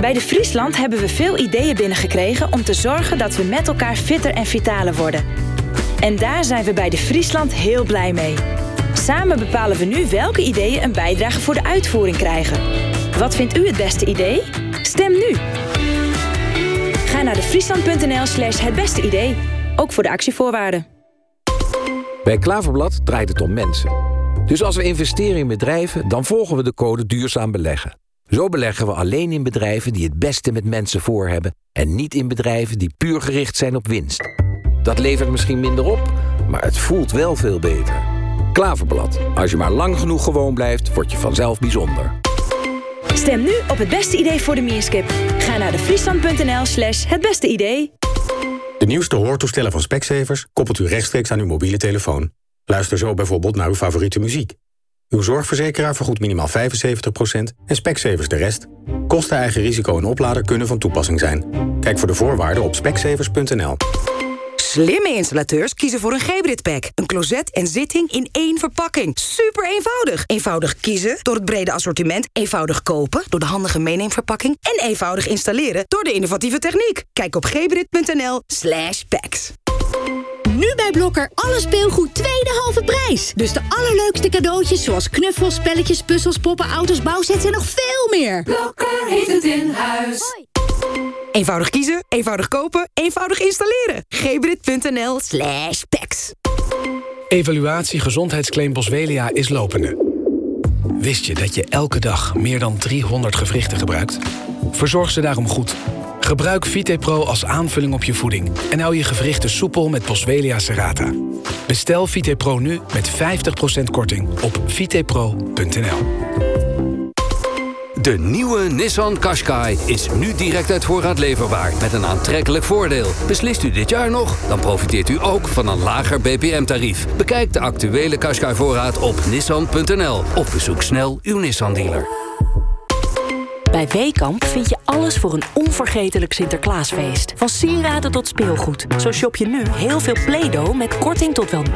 Bij de Friesland hebben we veel ideeën binnengekregen om te zorgen dat we met elkaar fitter en vitaler worden. En daar zijn we bij de Friesland heel blij mee. Samen bepalen we nu welke ideeën een bijdrage voor de uitvoering krijgen. Wat vindt u het beste idee? Stem nu! Ga naar de slash het beste idee. Ook voor de actievoorwaarden. Bij Klaverblad draait het om mensen. Dus als we investeren in bedrijven, dan volgen we de code duurzaam beleggen. Zo beleggen we alleen in bedrijven die het beste met mensen voor hebben... en niet in bedrijven die puur gericht zijn op winst. Dat levert misschien minder op, maar het voelt wel veel beter. Klaverblad. Als je maar lang genoeg gewoon blijft, word je vanzelf bijzonder. Stem nu op het beste idee voor de Mierskip. Ga naar de slash het beste idee. De nieuwste hoortoestellen van Specsavers koppelt u rechtstreeks aan uw mobiele telefoon. Luister zo bijvoorbeeld naar uw favoriete muziek. Uw zorgverzekeraar vergoedt minimaal 75% en Specsavers de rest. Kosten eigen risico en oplader kunnen van toepassing zijn. Kijk voor de voorwaarden op specsavers.nl. Slimme installateurs kiezen voor een Gebrit pack. Een closet en zitting in één verpakking. Super eenvoudig. Eenvoudig kiezen door het brede assortiment. Eenvoudig kopen door de handige meeneemverpakking. En eenvoudig installeren door de innovatieve techniek. Kijk op gebrit.nl slash packs. Nu bij Blokker alle speelgoed tweede halve prijs. Dus de allerleukste cadeautjes zoals knuffels, spelletjes, puzzels, poppen, auto's, bouwsets en nog veel meer. Blokker heeft het in huis. Eenvoudig kiezen, eenvoudig kopen, eenvoudig installeren. gbrit.nl slash packs. Evaluatie gezondheidsclaim Boswellia is lopende. Wist je dat je elke dag meer dan 300 gewrichten gebruikt? Verzorg ze daarom goed. Gebruik VitePro als aanvulling op je voeding en hou je gewrichten soepel met Boswellia serrata. Bestel VitePro nu met 50% korting op vitepro.nl. De nieuwe Nissan Qashqai is nu direct uit voorraad leverbaar met een aantrekkelijk voordeel. Beslist u dit jaar nog, dan profiteert u ook van een lager BPM-tarief. Bekijk de actuele Qashqai voorraad op nissan.nl of bezoek snel uw Nissan dealer. Bij Weekamp vind je alles voor een onvergetelijk Sinterklaasfeest. Van sieraden tot speelgoed. Zo shop je nu heel veel Play-Doh met korting tot wel 30%.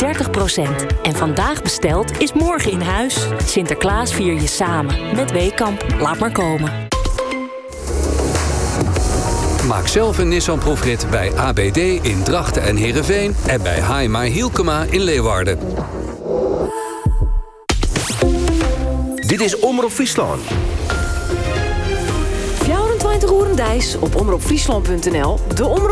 En vandaag besteld is morgen in huis. Sinterklaas vier je samen met Weekamp. Laat maar komen. Maak zelf een Nissan proefrit bij ABD in Drachten en Heerenveen... en bij Haima Hielkema in Leeuwarden. Dit is Omroep Friesland. 24 uur op omroepfriesland.nl. De omroep